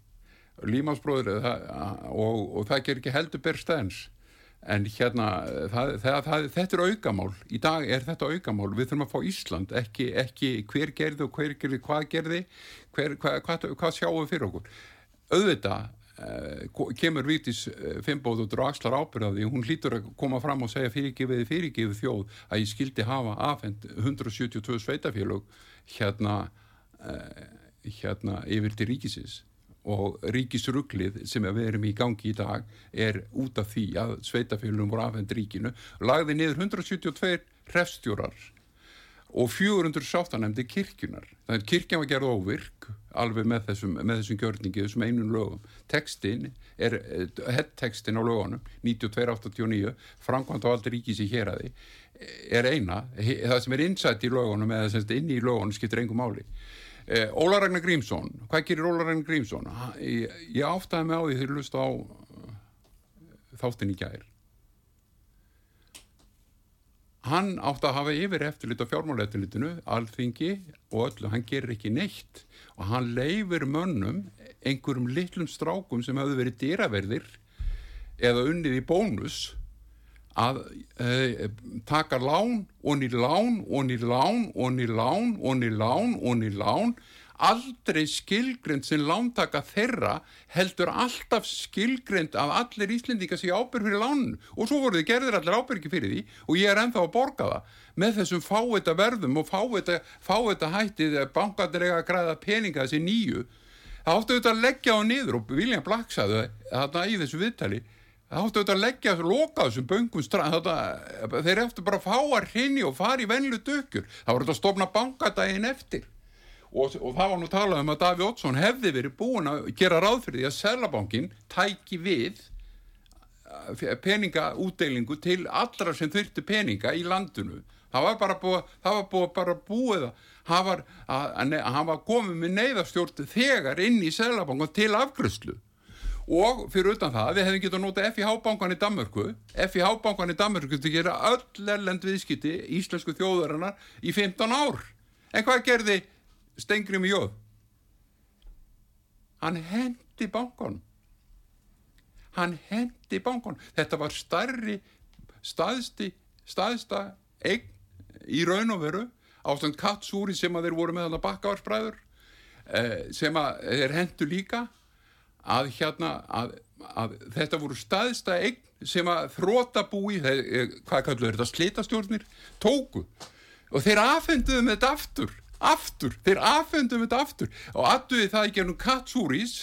límásbróður og, og það ger ekki heldur berstæðins en hérna það, það, þetta er aukamál. Í dag er þetta aukamál. Við þurfum að fá Ísland ekki, ekki hver gerði og hver gerði hvað gerði. Hver, hvað, hvað, hvað sjáum við fyrir okkur? Auðvitað eh, kemur Vítis eh, Fimboð og dragslar ábyrðaði hún hlýtur að koma fram og segja fyrirgefiði fyrirgefið þjóð að ég skildi hafa afhend 172 sveitafélög hérna, eh, hérna yfir til ríkisins og ríkisruglið sem við erum í gangi í dag er út af því að sveitafélunum voru afhend ríkinu lagði niður 172 refstjórar og 400 sáttanemdi kirkjunar. Það er kirkjan var gerð óvirk alveg með þessum, þessum gjörningi, þessum einun lögum. Tekstin er, headtekstin á lögunum, 9289, Frankvænt og aldrei ríkis í hér að því, er eina, það sem er innsætt í lögunum eða inn í lögunum skiptir engum máli. Eh, Óla Ragnar Grímsson, hvað gerir Óla Ragnar Grímsson? Ég, ég áttaði mig á því þegar hlust á uh, þáttin í gær. Hann átti að hafa yfir eftirlit á fjármálættilitinu, alþingi og öllu, hann gerir ekki neitt. Og hann leifir mönnum einhverjum litlum strákum sem hefur verið dýraverðir eða unnið í bónus að e, taka lán og nýr lán og nýr lán og nýr lán og nýr lán og nýr lán. Aldrei skilgrend sem lántaka þeirra heldur alltaf skilgrend að allir Íslendinga sé ábyrg fyrir lánun og svo voru þið gerðir allir ábyrgi fyrir því og ég er enþá að borga það. Með þessum fáita verðum og fáita, fáita hættið bankandir eiga að græða peninga þessi nýju það áttu auðvitað að leggja á niður og Vilja Blakk saði þarna í þessu viðtali það áttu auðvitað að leggja loka þessum böngum þeir eftir bara að fá að hrinni og fara í venlu dökjur það voru þetta að stofna bankadaginn eftir. Og, og það var nú talað um að Daví Ottsson hefði verið búin að gera ráð fyrir því að Sælabankin tæki við eh, peningaútdeilingu til allra sem þurfti peninga í landinu. Það var bara búið, það var búið bara búið hann var komið með neyðarstjórn þegar inn í Sælabankin til afgröðslu og fyrir utan það, við hefum getið að nota FIH-bankan í Danmörku. FIH-bankan í Danmörku til að gera öll erlend viðskipti íslensku þjóðarinnar í 15 ár. En hvað gerði Stengrim Jóð hann hendi bankon hann hendi bankon þetta var starri staðsti staðsta eign í raun og veru ástand kattsúri sem að þeir voru með hann að bakkavarsbræður eh, sem að þeir hendu líka að hérna að, að þetta voru staðsta eign sem að þróta búi þeir, eh, hvað kallar þetta slitastjórnir tóku. Og þeir afhenduðu með þetta aftur aftur, þeir afhendum þetta aftur. Og aftuði það í gernum Katsúris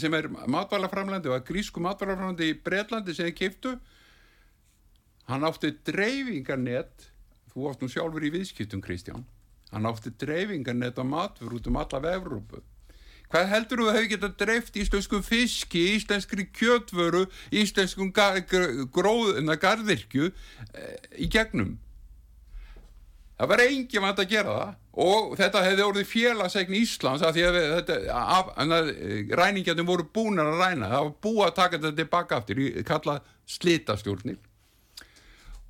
sem er matvælaframlandi og grísku matvælaframlandi í Breitlandi sem þeir kiptu hann átti dreifingarnett þú átti nú sjálfur í viðskiptum Kristján. Hann átti dreifingarnett á matvur út um alla vefrúpu hvað heldur þú að hefur getað dreift íslenskum fiski, íslenskri kjötvöru íslenskum gróðuna gardirkju eh, í gegnum? Það var engin vant að gera það. Og þetta hefði orðið félagsegn Íslands að því að þetta ræningjarnir voru búin að ræna. Það var búið að taka þetta tilbaka aftur kallað slitastjórnir.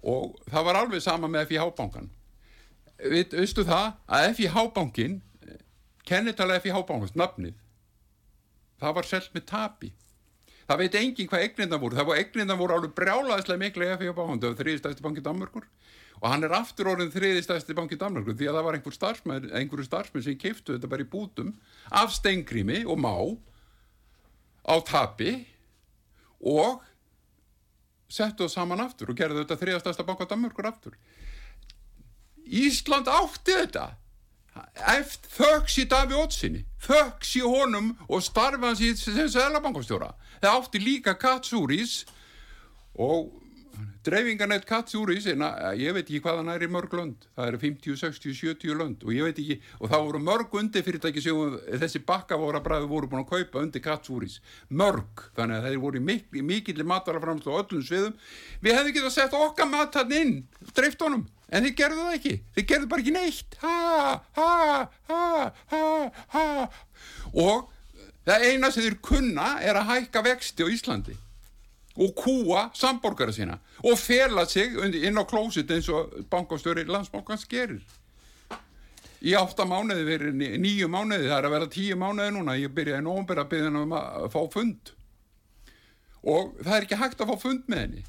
Og það var alveg sama með FIH-bankan veistu það að FIH-bankin kennitala FIH-bankans nafnið. Það var selt með tapi. Það veit engin hvað egnindan voru. Það var egnindan voru alveg brjálaðislega miklu FIH-bankan það var þrýðstæðstu bankið Danmarkur og hann er aftur orðin þriði stærsti banki í Danmarku því að það var einhver starfsmenn, einhverju starfsmenn sem keiftu þetta bara í bútum af steingrými og má á tapi og settu það saman aftur og gerðu þetta þriða stærsta banka í Danmarkur aftur. Ísland átti þetta eftir þöks í Daví Ótsinni þöks í honum og starfa hans í sem selabankastjóra það átti líka Katsúris og dreifingarnett Katsúris ég veit ekki hvað það næri mörg lönd. Það eru 50, 60, 70 lönd og ég veit ekki og það voru mörg undir fyrirtæki sem þessi bakkavórabræði voru búin að kaupa undir Katsúris mörg, þannig að þeir voru mikil, mikill mataraframslu á öllum sviðum. Við hefðum getið að setja okkar mat hann inn driftunum, en þeir gerðu það ekki. Þeir gerðu bara ekki neitt. Ha, ha, ha, og það eina sem þeir kunna er að hækka vexti á Íslandi. Og kúa samborgara sína. Og fela sig inn á klósit eins og bankastjóri landsbókans gerir. Í átta mánuði verið nýju mánuði. Það er að vera tíu mánuði núna. Ég byrjaði nógum að byrja um að fá fund. Og það er ekki hægt að fá fund með henni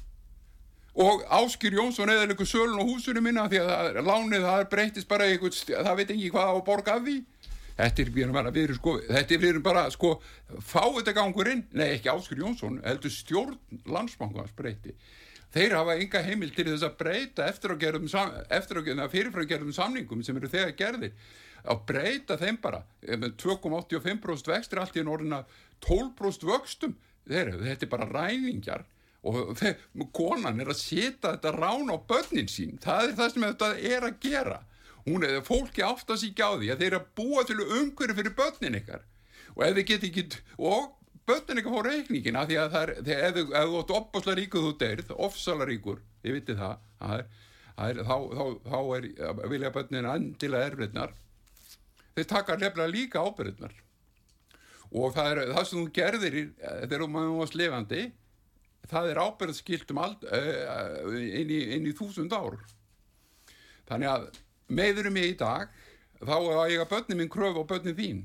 og Áskir Jónsson eða einhver sölun og húsunum minna því að það lánið, það breytist bara einhvern, það veit ekki hvað á að borga af því. Þetta er, bara, við erum sko, þetta er erum bara sko fáið þetta gangurinn, nei ekki Áskil Jónsson heldur stjórn landsbankans breyti þeir hafa enga heimil til þess að breyta eftir að gerðum fyrirfram samningum sem eru þegar gerðir. Að breyta þeim bara 2,85% vextir allt í en orðina 12% vöxtum. Þeir, þetta er bara ræðingjar og konan er að setja þetta rán á börnin sín það er það sem þetta er að gera. Hún er fólki átt að síkja á því að þeir eru að búa til umhverju fyrir börnin ykkar. Og ef þið get ekki og börnin ykkar fór reikningina því að það er, ef, þú- þú átt opasla ríkur þú deyrð, ofsala ríkur ég viti það, það, er, það er, þá, þá, þá er vilja börnin endilega erfriðnar þeir taka nefnilega líka ábyrðnar og það er það sem þú gerðir í, þegar maður varst lifandi það er ábyrðskilt um ald, uh, inn, í, inn í þúsund ár. Þannig að meður mig í dag þá að ég að börnin minn kröfu á börnin þín.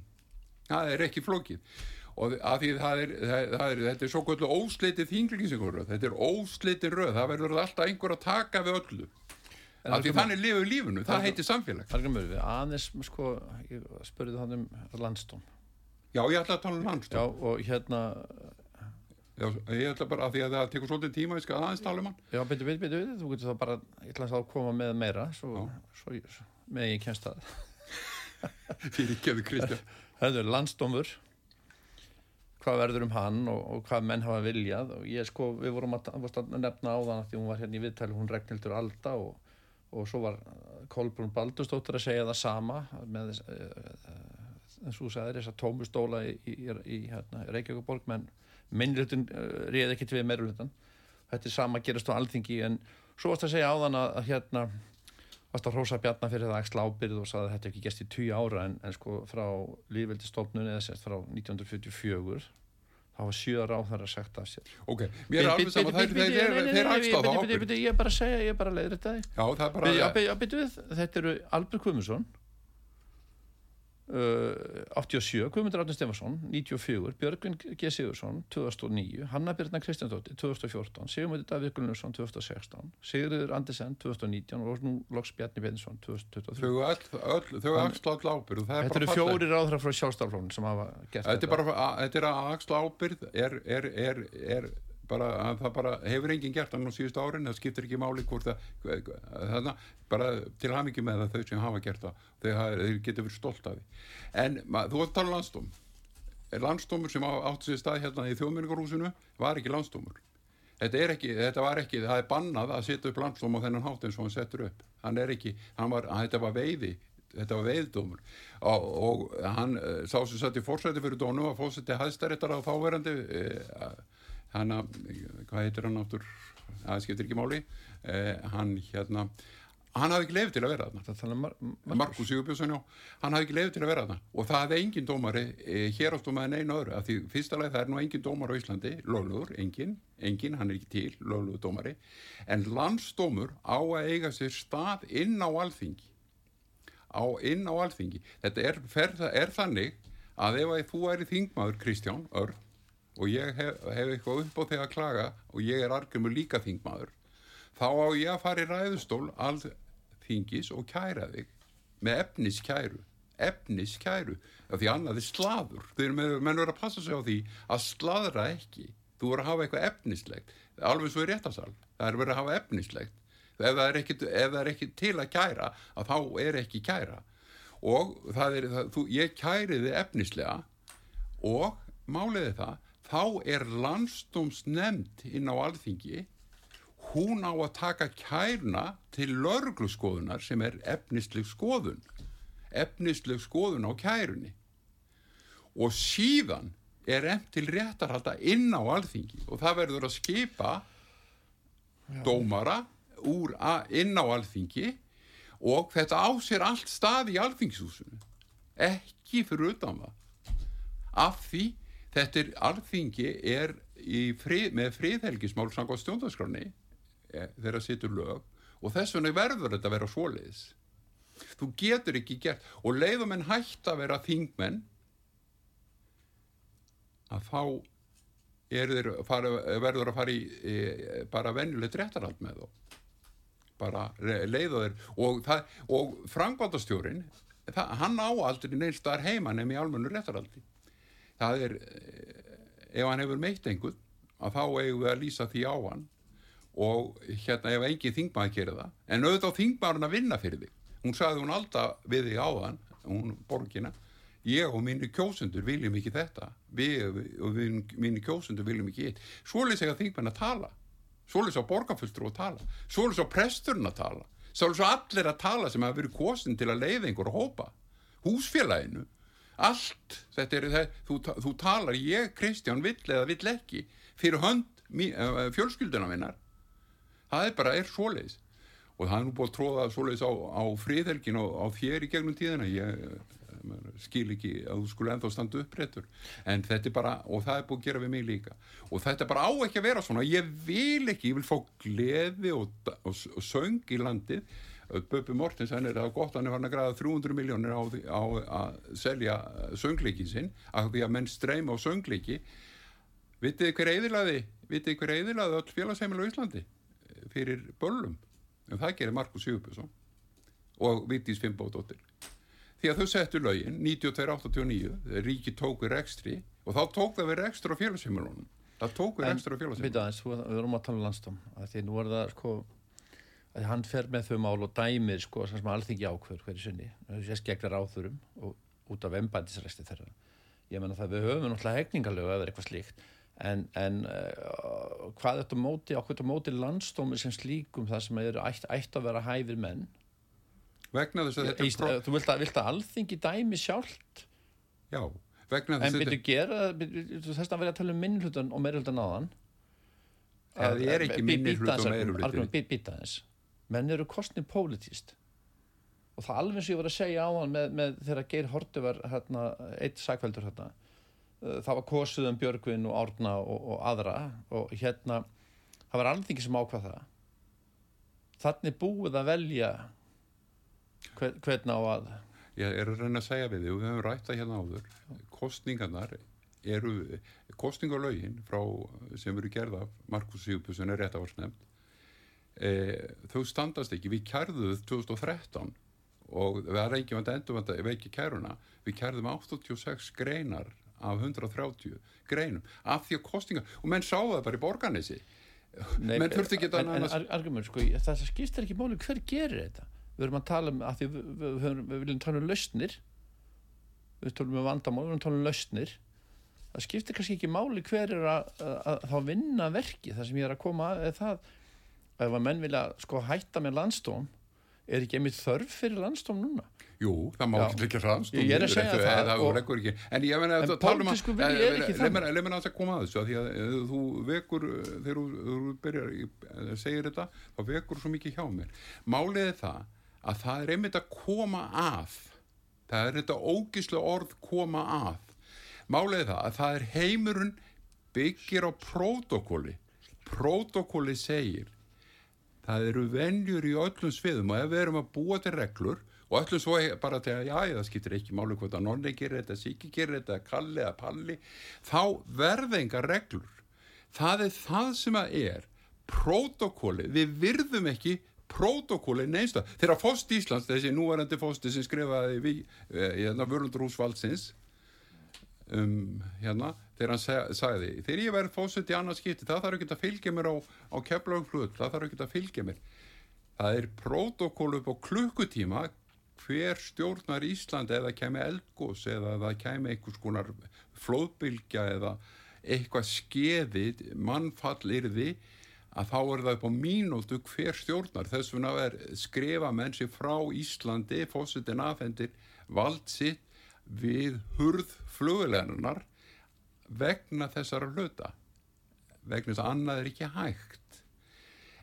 Það er ekki flókið. Og að því það er, það, það er þetta er svo kvöldu óslitið þinglýsingur þetta er óslitið röð, það verður alltaf einhver að taka við öllu. Af því þannig lifur lífinu, það heitir samfélag. Aðeins, sko, ég spurði þannig um landstóm. já, ég ætla að tala um landstofn Já, og hérna, Já, ég ætla bara að því að það tekur svolítið tíma ég skal aðeins tala um hann. Já, byrju, byrju, byrju, þú getur þá bara, ég ætla að koma með meira, svo, svo, svo með ég kemst að. fyrir kefðu Kristján. Það er landstómur, hvað verður um hann og, og hvað menn hafa viljað? Og ég sko, við vorum að, að nefna á þann að því hún var hérna í viðtæli, hún Regnhildur Alda og, og svo var Kolbrún Baldurstóttir að segja það sama með þess, eins og þú sagðir þess að tómustóla í, í, í hérna, Reykjavíkuborg menn minnlutin uh, réð ekkert við meirulutan þetta er sama að gerast á alþingi en svo varst að segja á þann að, að hérna varst að hrósa Bjarnar fyrir það ekki ábyrð og sagði að þetta ekki gæst í tíu ára en, en sko frá lífveldistofnun eða sérst frá 1944 þá var sjö ára á þar að sagt af sér. Ok, mér er alveg saman þeir, axla þá ábyrgð. Ég er bara að segja, ég er bara að leiðra þetta það er þetta eru Albert uh, 87, Guðmundur Átni Stefansson 94, Björgvin G. Sigursson 2009, Hanna Birna Kristjánsdóttir 2014, Sigurmöndi Davíð Gunnarsson 2016, Sigurður Andersen 2019 og nú loks Bjarni Bedinsson 2023 þau þau axla það er Þetta eru fjórir ráðra frá sjálfstaflónin sem hafa gert þetta er bara, að- þetta er axla ábyrgð er, er, er, er bara að það bara hefur enginn gert hann á síðustu árin það skiptir ekki máli hvort það þannig bara til hamingi með það þau sem hafa gert það hafa- þeir getur verið stolt af því. En ma, þú að tala um landstóm landstómur sem á- átti sér stað hérna í þjóðmenningarhúsinu var ekki landstómur þetta er ekki, þetta var ekki, það er bannað að setja upp landstóm á þennan hátt eins og hann settur upp. Hann er ekki, hann var, þetta var veiði þetta var veiðdómur og, og hann, eh, sá sem satt í fórsæti fyrir dónu og fórsæti hæstaréttar á þáverandi eh, hann að, hvað heitir hann áttur það skiptir ekki máli. Eh, hann hérna hann hafði ekki lefið til að vera þarna. Mar Mar Markus. Sigurbjörnsson, já, hann hafði ekki lefið til að vera þarna. Og það hafði engin dómari e, hér ástómaði en einu öðru, af því fyrsta leið það er nú engin dómar á Íslandi, lögluður, engin engin, hann er ekki til, lögluður dómari. En landsdómur á að eiga sér stað inn á alþingi á inn á alþingi. Þetta er, fer, er þannig að ef þú væri þingmaður Kristján Örn og ég hef, hef eitthvað upp á þegar að klaga og ég er argrymur líka þingmaður. Þá á ég að fara í ræðustól alþingis og kæra þig með efniskæru efniskæru, því annað er slaður. Þeir menn verður að passa sig á því að sladra ekki, þú verður að hafa eitthvað efnislegt, alveg svo í réttasal það er verið að hafa efnislegt. Ef það er ekki, ef það er ekki til að kæra að þá er ekki kæra. Og það er, það, þú, ég kæriði efnislega og máliði það þá er landstómsnemnd inn á alþingi. Hún á að taka kærna til lörgluskoðunar sem er efnisleg skoðun. Efnisleg skoðun á kærunni. Og síðan er emt til réttarhalda inn á alþingi. Og það verður að skipa dómara úr a, inn á alþingi. Og þetta á sér allt stað í alþingshúsinu ekki fyrir utan það. Af því þetta er alþingi er frið, með friðhelgismál samkvæmt stjórnarskráni e, þeirra situr lög og þess vegna verður þetta að vera svoleiðis. Þú getur ekki gert og leiðum en hægt að vera þingmenn að þá fara, verður að fara í e, bara venjulegt réttarhald með þá. Bara leiða þeir og, og frangvaldastjórin hann á aldrei neins þar heima nefn í almennu réttarhaldi það er ef hann hefur meitt einhvern að þá eigum við að lýsa því á hann og hérna ef engin þingmaður gerir það. En auðvitað þingmaðurinn að vinna fyrir þig. Hún sagði hún alltaf við þig á hann hún borgina ég og mínir kjósundur viljum ekki þetta. Við og mínir kjósundur viljum ekki eitt svo lýs ég að tala. Svo lýs á borgarfulltur að tala. Svo lýs á presturinn að tala. Sá er svo allir að tala sem hafa verið kosin til að leiða einhver hópa. Húsfélaginu. Allt. Þetta er, það, þú, þú talar, ég, Kristján, vill eða vill ekki fyrir hönd eh, fjölskylduna minnar. Það er bara, er svoleiðis. Og það er nú búið að tróða svoleiðis á, á friðhelgin og á þér í gegnum tíðina. Ég eh, skil ekki að þú skulle ennþá standa uppréttur. En þetta er bara, og það er búið að gera við mig líka. Og þetta bara á ekki að vera svona. Ég vil ekki, ég vil fá gleði og, og, og söng í landið. Böbbi Mortens, hann er það gott, hann er hann að græða 300 miljónir á, á að selja söngleikin sinn, af því að menn streyma á söngleiki. Vitið hver eðilaði, vitið hver eðilaði öll félagsheimil á Íslandi fyrir böllum? En það gerir Markus Sigurbjörnsson og Vitís Fimbódóttir. Því að þau settu lögin 92-89, þegar ríki tók við rekstri og þá tók það við rekstur á félagsheimilunum. Það tók við rekstur á félagsheimilunum. við erum að tala um landstóm að því nú er það sko að hann fer með þau mál og dæmir sko sem alþingi ákveður hverju sinni. Þessu sést gegnar áþurum og út af embændisresti þeirra. Ég menna það við höfum náttúrulega hegningalögu eða eitthvað slíkt en, en uh, hvað þetta móti ákveður þetta móti landstómi sem slíkum það sem er ætt, ætt að vera hæfir menn? Vegna þess að þetta er... Pró... þú vilt að, vilt að alþingi dæmi sjálft? Já, vegna en þess að þetta... gera byrju, þess að vera að tala um minnhlutan og meirhlutan áðan Það er ekki minnihluti og meirihluti. Menn eru kostnið pólitíst og það alveg sem ég var að segja á hann með, með þegar Geir Horti var hérna, eitt sagfældur hérna uh, það var kosuð um Björgvin og Árna og, og aðra og hérna það var alþingi sem ákvað það þannig búið að velja hver, hvern á að Ég er að reyna að segja við þig og við höfum rætt það hérna áður. Kostningarnar eru, kostningalögin frá, sem eru gerða Markus Sigurbjörnsson er rétt að var snemt, e, þau standast ekki. Við kærðuð 2013 og það er ekki vant að endur vant að veiki kæruna. Við kærðum 86 greinar af 130 greinum af því að kostningar, og menn sáu það bara í borganessi. Menn þurfti ekki að en, en argument, sko, það skiptir ekki máli hver gerir þetta við erum að tala um að því við, við, við, við viljum tala um lausnir við tala um vandamál, við viljum tala um lausnir það skiptir kannski ekki máli hver er að, að, að þá vinna verki það sem ég er að koma að það ef að menn vilja sko hætta með landstóm er ekki einmitt þörf fyrir landstóm núna? Jú, það má ekki ekki hraðst Ég er að segja það, það og-. En ég meina að tala um þannig. Leif mér að koma að þessu að að eh, þú vekur eh, Þegar þú, byrjar eh, segir þetta Þá vekur svo mikið hjá mér. Málið er það að það er einmitt að koma að. Það er þetta ógislega orð koma að. Málið er það að það er heimurinn byggir á prótokóli Prótokóli segir það eru venjur í öllum sviðum og ef við erum að búa til reglur og öllum svo bara til að já, það skiptir ekki máli hvort að nonni gerir þetta, síki gerir þetta, kalli eða palli, þá verða enga reglur. Það er það sem að er prótokóli, við virðum ekki prótokóli neinsta. Þegar Fóst Íslands, þessi núvarandi Fósti sem skrifaði við, eh, hérna, Vörlundrús Valsins, um, hérna, þegar hann sagði þegar ég verði fósett í annars skipti það þarf ekki að fylgja mér á, á keflaugflut það þarf ekki að fylgja mér. Það er prótokoll upp á klukkutíma hver stjórnar Ísland eða kemi eldgós eða það kemi einhvers konar flóðbylgja eða eitthvað skeði mannfall yrði að þá er það upp á mínútu hver stjórnar. Þess vegna er skrifa menn sér frá Íslandi fósettin afhendir vald sitt við hurð fluglegarinnar vegna þessara hluta. Vegna þess að annað er ekki hægt.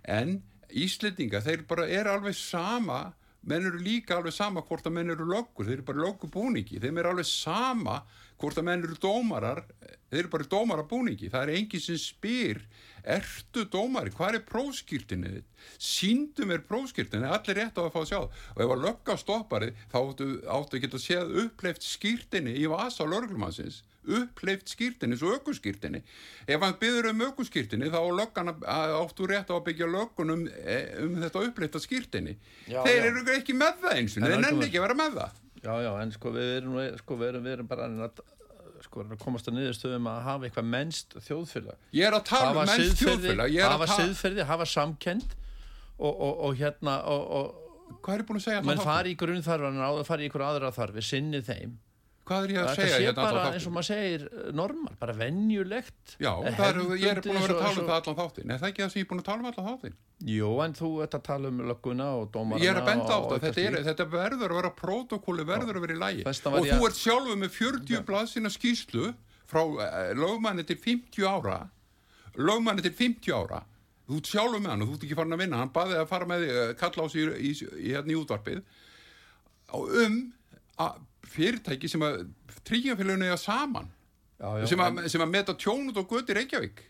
En Íslendinga þeir bara er alveg sama menn eru líka alveg sama hvort að menn eru löggur, þeir eru bara löggubúningi. Þeim er alveg sama hvort að menn eru dómarar, þeir eru bara dómarabúningi, það er enginn sem spyr ertu dómari, hvað er próskýrtinni þitt, síndu mér próskýrtinni, allir rétt á að fá að sjá og ef að lögga stoppari, þá áttu, áttu að geta séð uppleift skýrtinni í vasa lörglumansins, uppleift skýrtinni svo ökuskýrtinni, ef hann byður um ökuskýrtinni, þá löggan áttu rétt á að byggja löggun um, um þetta uppleifta skýrtinni Já, þeir já. eru ekki með það eins og þeir nenni ekki að vera með það. Já, já, en sko við erum, sko, við erum, við erum bara að, sko, að komast að niðurstöðum að hafa eitthvað mennst þjóðfélag. Ég er að tala um menns þjóðfélag er hafa siðferði, hafa samkend og, og, og hérna og, og hvað er ég búin að segja það? fari í grunnþarfan áður fari í ykkur aðra þarfi, sinni þeim hvað er ég að Þetta segja sé hérna bara eins og maður segir eh, normal, bara venjulegt. Já, eh, er, ég er búin að vera að tala um það allan þáttin. Er það ekki það sem ég er búin að tala um allan þáttin? Jú, en þú ert að tala um lögguna og dómarana Ég er að benda á og þetta, er, þetta verður að vera prótokóli, verður að vera í lægi. Og ég þú ert sjálfur með 40 blaðsina skýslu frá uh, lögmanni til 50 ára, lögmanni til 50 ára, þú ert sjálfur með hann og þú ert ekki farin að vinna, hann baði að fara með kalla á sig í, í, í, hérna um fyrirtæki sem að tryggingafélaginu eiga saman Já, já, sem, en- að, sem að meta tjónut og göti Reykjavík.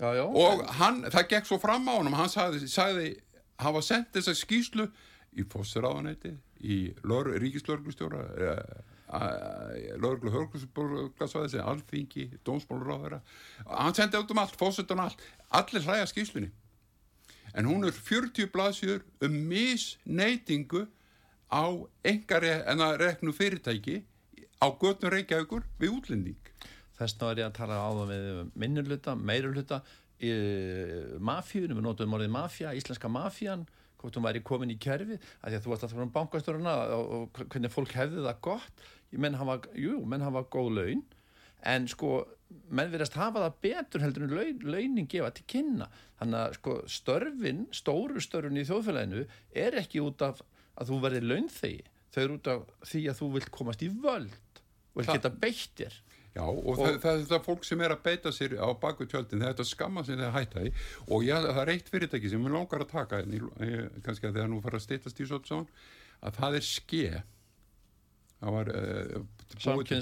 Já, og hann, það gekk svo fram á honum hann sagði, sagði hafa sendt þessa skýslu í fósiráðanæti í ríkislörglustjóra lörglu hörglusborgarsvæði sem alþingi, dómsmálur hann sendi út um allt, fósitt og allt. Allir hlæja skýslunni en hún er 40 blaðsjur um misneitingu á engari en að reknu fyrirtæki á götnum Reykjavíkur við útlending Þess vegna var ég að tala á það með minnuluta, meiruluta, mafíunum, við notum orðið mafía, íslenska mafían, hvort hún væri komin í kerfi, að því að þú varst tala um bankastöruna og, hvernig fólk hefði það gott, menn hafa, jú, menn hafa góð laun, en sko, menn verðast hafa það betur heldur en laun, launin gefa til kynna. Þannig að sko, störfin, stóru störfin í þjóðfélaginu er ekki út af að þú verði launþegi, þau eru út af því að þú vilt komast í völd og Það- geta beittir. Já, og, það, það er þetta fólk sem er að beita sér á baku tjöldin, þetta skamma sem það hætta í. Og já, það er eitt fyrirtæki sem við langar að taka, en ég, ég, kannski að þegar nú fara að stýttast í svo að það er ske. Það var uh, búið til-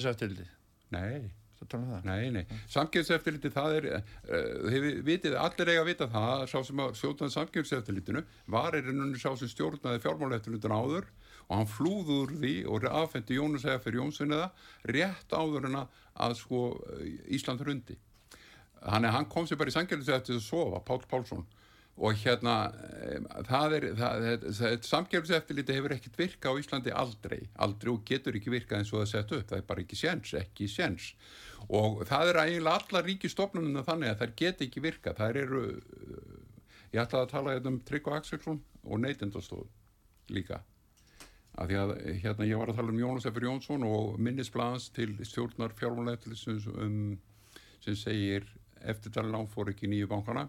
Nei, það tala um það. nei, nei, samkynnseftirliti það er, uh, hefur vitið, allir eiga að vita það, að sá sem að stjórnaði samkynnseftirlitinu var er ennunni sá sem stjórnaði fjármáleftirlitinu áður og hann flúði úr því og aðfendi Jónus eða fyrir Jónssoniða rétt áður en að, að sko Ísland hrundi. Hann, hann kom sér bara í samkynnseftirliti að sofa, Pál Pálsson og hérna það er, það, það, samkjörnseftiliti hefur ekkert virka á Íslandi aldrei. Aldrei og getur ekki virkað eins og það sett upp. Það er bara ekki séns, ekki séns. Og það er eiginlega alla ríkistofnunum þannig að þær get ekki virkað. Þær eru ég ætlaði að tala hérna um Tryggva Axelsson og neytendastofu líka. Af því að hérna ég var að tala um Jónas Efur Jónsson og minnisblans til stjórnar fjármálættilisins um sem segir eftirtalin án fór ekki nýju bankana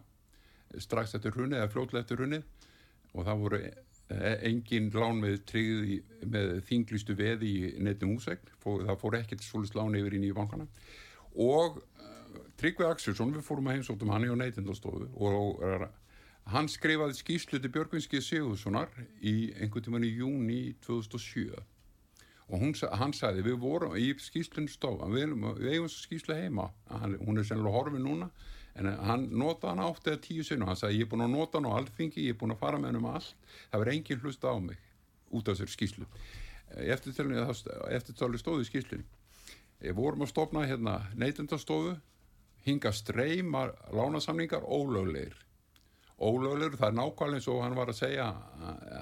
strax eftir hrunni eða fljótlega eftir hrunni og það voru e- engin lán með tryggð í, með þinglistu veði í nettum úsegn það fór ekkert svolítið lán yfir í nýju bankana. Og uh, Tryggvi Axelsson, við fórum að heimsóttum hann í á neytindastofu og uh, hann skrifaði skýrslu til Björgvinski Sigurðssonar í einhvern tíman í júni 2007 og hún, hann sagði við vorum í skýslunni stofa við, við eigum skýslu heima. Hann, hún er sennilega horfið núna en hann nota hann átt eða tíu sinu hann sagði ég er búin að nota hann á alþingi ég er búin að fara með hann um allt. Það verður engin hlusta á mig út af þessari skýslu eftirtali stóði í skýslunni við vorum að stopna hérna neytendastofu hinga streyma lánasamningar ólöglegir. Ólöglegur, það er nákvæmlega eins og hann var að segja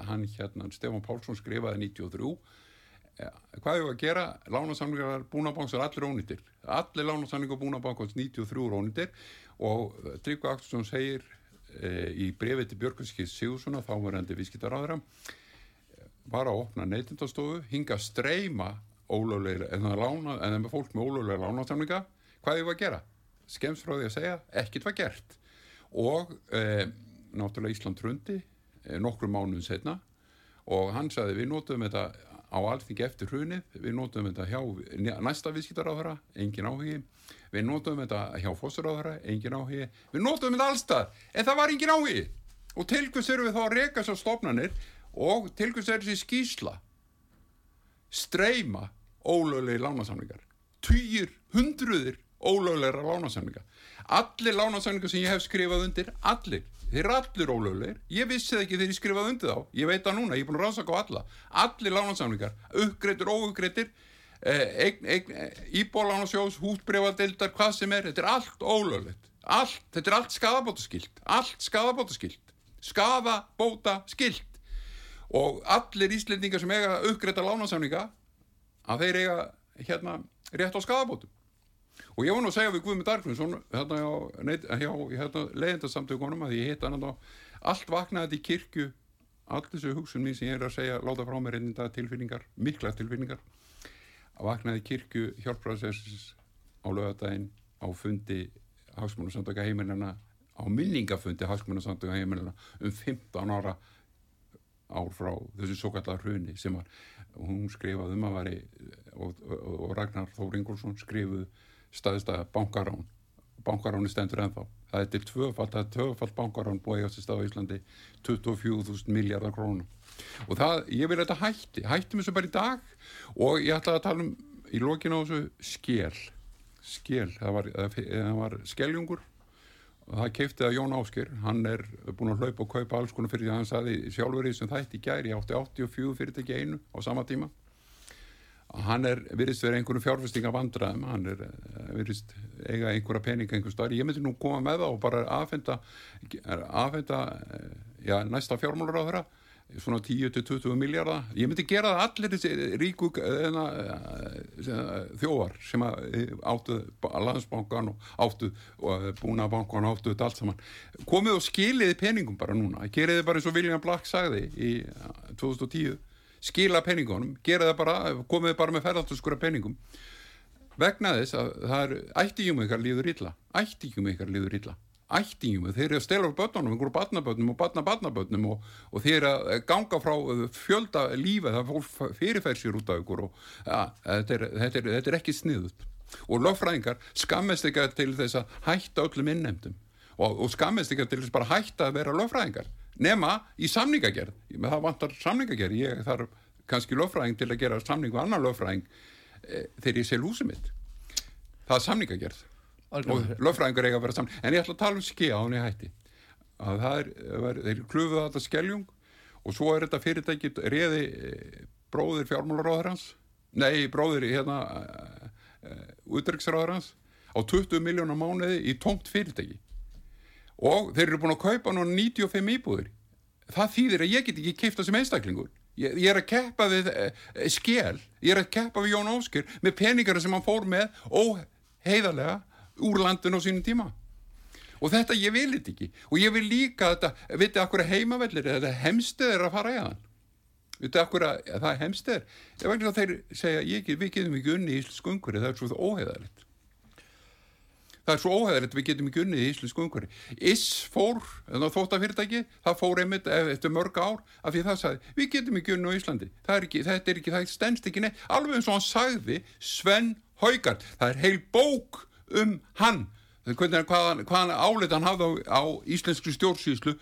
hann hérna, Stefán Pálsson skrifaði 93 Eh, hvað er að gera? Lánasamlingar búnabanks er allir ónýttir allir lánasamlingar búnabankans 93 er ónýttir og Tryggvi Aktursson segir e, í brefi til Björgvinskis Sigurssona þá var endi viðskiptaráðra var að opna neytindastofu hinga að streyma ólöglega en það það með fólk með ólöglega lánasamlinga hvað er að gera? skemst frá því að segja, ekkit var gert. Og e, náttúrulega Ísland trundi nokkrum mánuðum setna og hann sagði við notum þetta á alþingi eftir hrunið, við notum þetta hjá næsta viðskiptaráðara, engin áhugi. Við notum þetta hjá fósaráðara, engin áhugi, við notum þetta allstað en það var engin áhugi. Og til hvers eru við þá að reka svo stofnanir? Og til hvers er þessi skýsla streyma ólöglegi lánasamlingar týjir, hundruðir ólöglegra lánasamlingar allir lánasamlingar sem ég hef skrifað undir allir, þeir eru allir ólöglegir. Ég vissi það ekki þegar ég skrifað undir þá. Ég veit það núna, ég er búin að rannsaka á alla. Allir lánasamlingar, uppgreitur, óuppgreitir eh, íbólánasjós hútbreyfadildar, hvað sem er. Þetta er allt ólöglegt. Allt, þetta er allt skadabótaskilt allt skadabótaskilt skadabótaskilt og allir íslendingar sem eiga uppgreita lánasamninga að þeir eiga hérna rétt á skadabótum og ég var nú að segja við Guðmund Argrímsson hérna hjá, neitt, hjá hérna, leiðindarsamtökunum að ég hitt hann á allt vaknaði þetta í kirkju. Allt þessu hugsun mín sem ég er að segja láta frá mér einnig tilfinningar, mikla tilfinningar vaknaði kirkju hjálpræðsessins á lögadaginn á fundi hagsmunasamtöka heimilina á minningafundi hagsmunasamtöka heimilina um 15 ára ár frá þessu svo kallar hruni sem var, hún skrifaði um að veri og, og, og Ragnar Þór Ingolson skrifuð staðist að bankarán. Bankaráni stendur ennþá. Það er til tvöfald, það er tvöfald bankarán búið á þessi stað á Íslandi 24.000 miljardar krónum og það, ég vil þetta hætti, hættum þessu bara í dag. Og ég ætla að tala um í lokinu á þessu skél skél, það var, það var skeljungur. Og það keipti það Jón Ásker hann er búin að hlaupa og kaupa alls konar fyrir því að hann saði sjálfur í þessum þætti gæri átti 84 fyrirtæki einu á sama tíma hann er virðist verið einhverju fjárfestinga vandraðum hann er eh, virðist eiga einhverja peninga einhver starf, ég myndi nú koma með það og bara aðfenda aðfenda eh, já, næsta fjármálur á þeirra svona 10-20 miljardar ég myndi gera það allir þessi ríku eh, þjóvar sem áttu landsbankan og áttu búnabankan áttu þetta allt saman. Komið og skiliði peningum bara núna. Geriði bara eins og William Black sagði í 2010 skila peningunum, gera það bara komið bara með ferðartöskura peningum. Vegna þess að það er ættingjum ykkar líður illa ættingjum ykkar líður illa ættingjum, þeir eru að stela á börnunum einhverju barnabörnum og barnabarnabörnum og, og þeir eru að ganga frá fjölda lífa, það fólk fyrirfær sér út af ykkur og ja, þetta, er, þetta, er, þetta er ekki sniðut og lögfræðingar skammest ykkar til þess að hætta öllum innemdum og, og skammest ykkar til þess bara hætta að vera lögfræðingar nema í samningagerð. Það vantar samningagerð, ég þarf kannski lögfræðing til að gera samning og annar lögfræðing e, þegar ég sel húsið mitt. Það er samningagerð. Og lögfræðingar eiga að vera samning. En ég ætla að tala um skea á henni hætti. Að það er, þeir klufuða þetta skeljung og svo er þetta fyrirtæki reði e, bróðir fjármálaráður hans nei, bróðir hérna e, e, útryksráður hans á 20 miljónar mánuði í tómt fyrirtæki og þeir eru búin að kaupa núna 95 íbúður það þýðir að ég get ekki keifta sem einstaklingur. Ég, ég er að keppa við eh, skél, ég er að keppa við Jón Óskir með peningar sem hann fór með óheiðarlega úr landin á sínum tíma. Og þetta ég vil þetta ekki. Og ég vil líka þetta, vitið akkur að heimavellir þetta hemstið er að fara í hann vitið akkur að, að það er hemstið er? Vegna þeir segja, ég, við getum ekki unni í gungur, það er svo óheiðarlegt það er svo óhæðilegt við getum ekki unnið í íslensku umhverfi. Is fór, þóttafyrirtæki, það fór einmitt eftir mörg ár af því það sagði, við getum ekki unnið á Íslandi. Er ekki, þetta er ekki, það stendst ekki neitt. Alveg eins og hann sagði, Sven Haugard, það er heil bók um hann, hvernig, hvaðan, hvaðan álit hann hafði á, á íslensku stjórnsýslu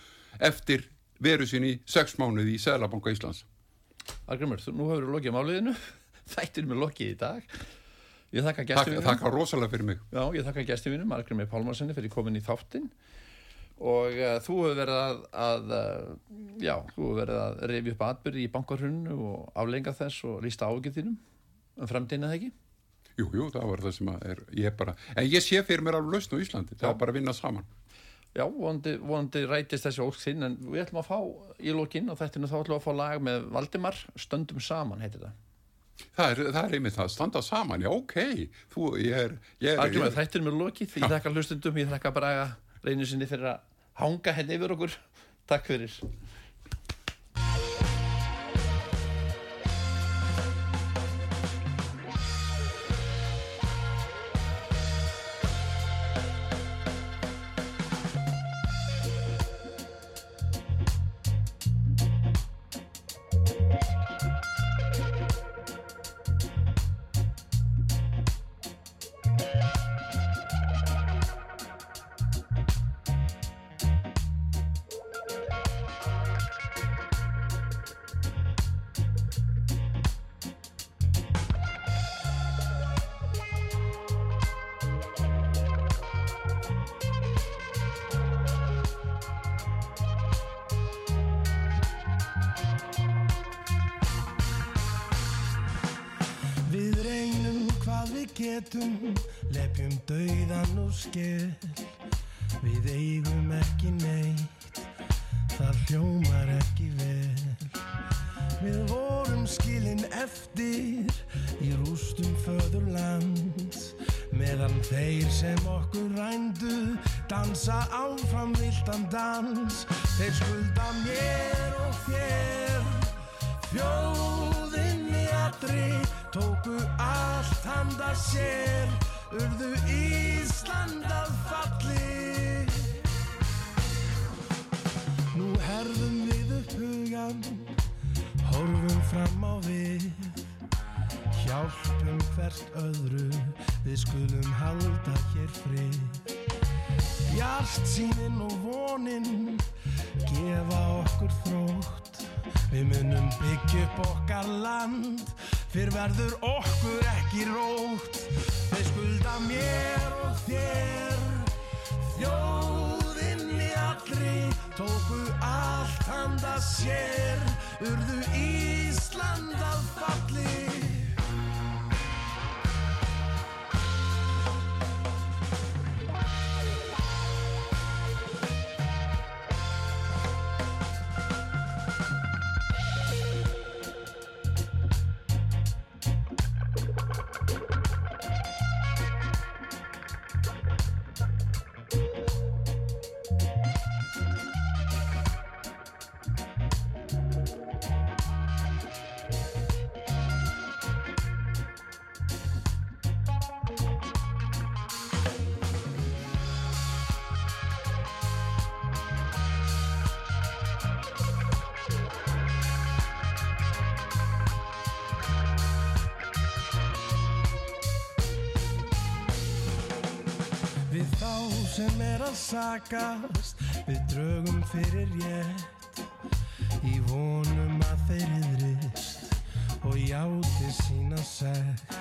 eftir veru sín í sex mánuði í Sælabanka Íslands. Argrymur, nú hefur við lokið máliðinu, þættir með lokið í dag. Ég þakka gæstum mínum. Þakka rosalega fyrir mig. Já, ég þakka gæstum mínum, Margrim E. Pálmarssoni, fyrir komin í þáttinn og uh, þú hefur verið að, að uh, já, þú hefur verið að reyfi upp atbyrði í bankarhunnu og aflenga þess og lísta ágið þínum um framtíðina þegar ekki? Jú, jú, það var það sem er, ég bara, en ég sé fyrir mér alveg lausn á Íslandi, það er bara að vinna saman. Já, vonandi, vonandi rætist þessi óskinn, en við ætlum að fá í lókinn og þetta er nú þá ætlum að fá lag með Valdimar, Stöndum saman heitir það. Það er, það er einmitt það, standa saman, já ok, þú, ég er... er Algjörlega, þetta er mér lokið, ég þakka hlustundum, ég þakka bara reynir sinni fyrir að hanga henni yfir okkur. Takk fyrir. Hur du sakast. Við draugum fyrir rétt. Í vonum að þeir yðrist Og játi sína segt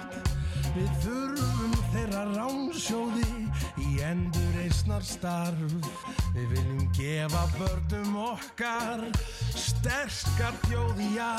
Við þurfum þeirra ránsjóði Í endur eisnar starf. Við viljum gefa börnum okkar Sterkar þjóði já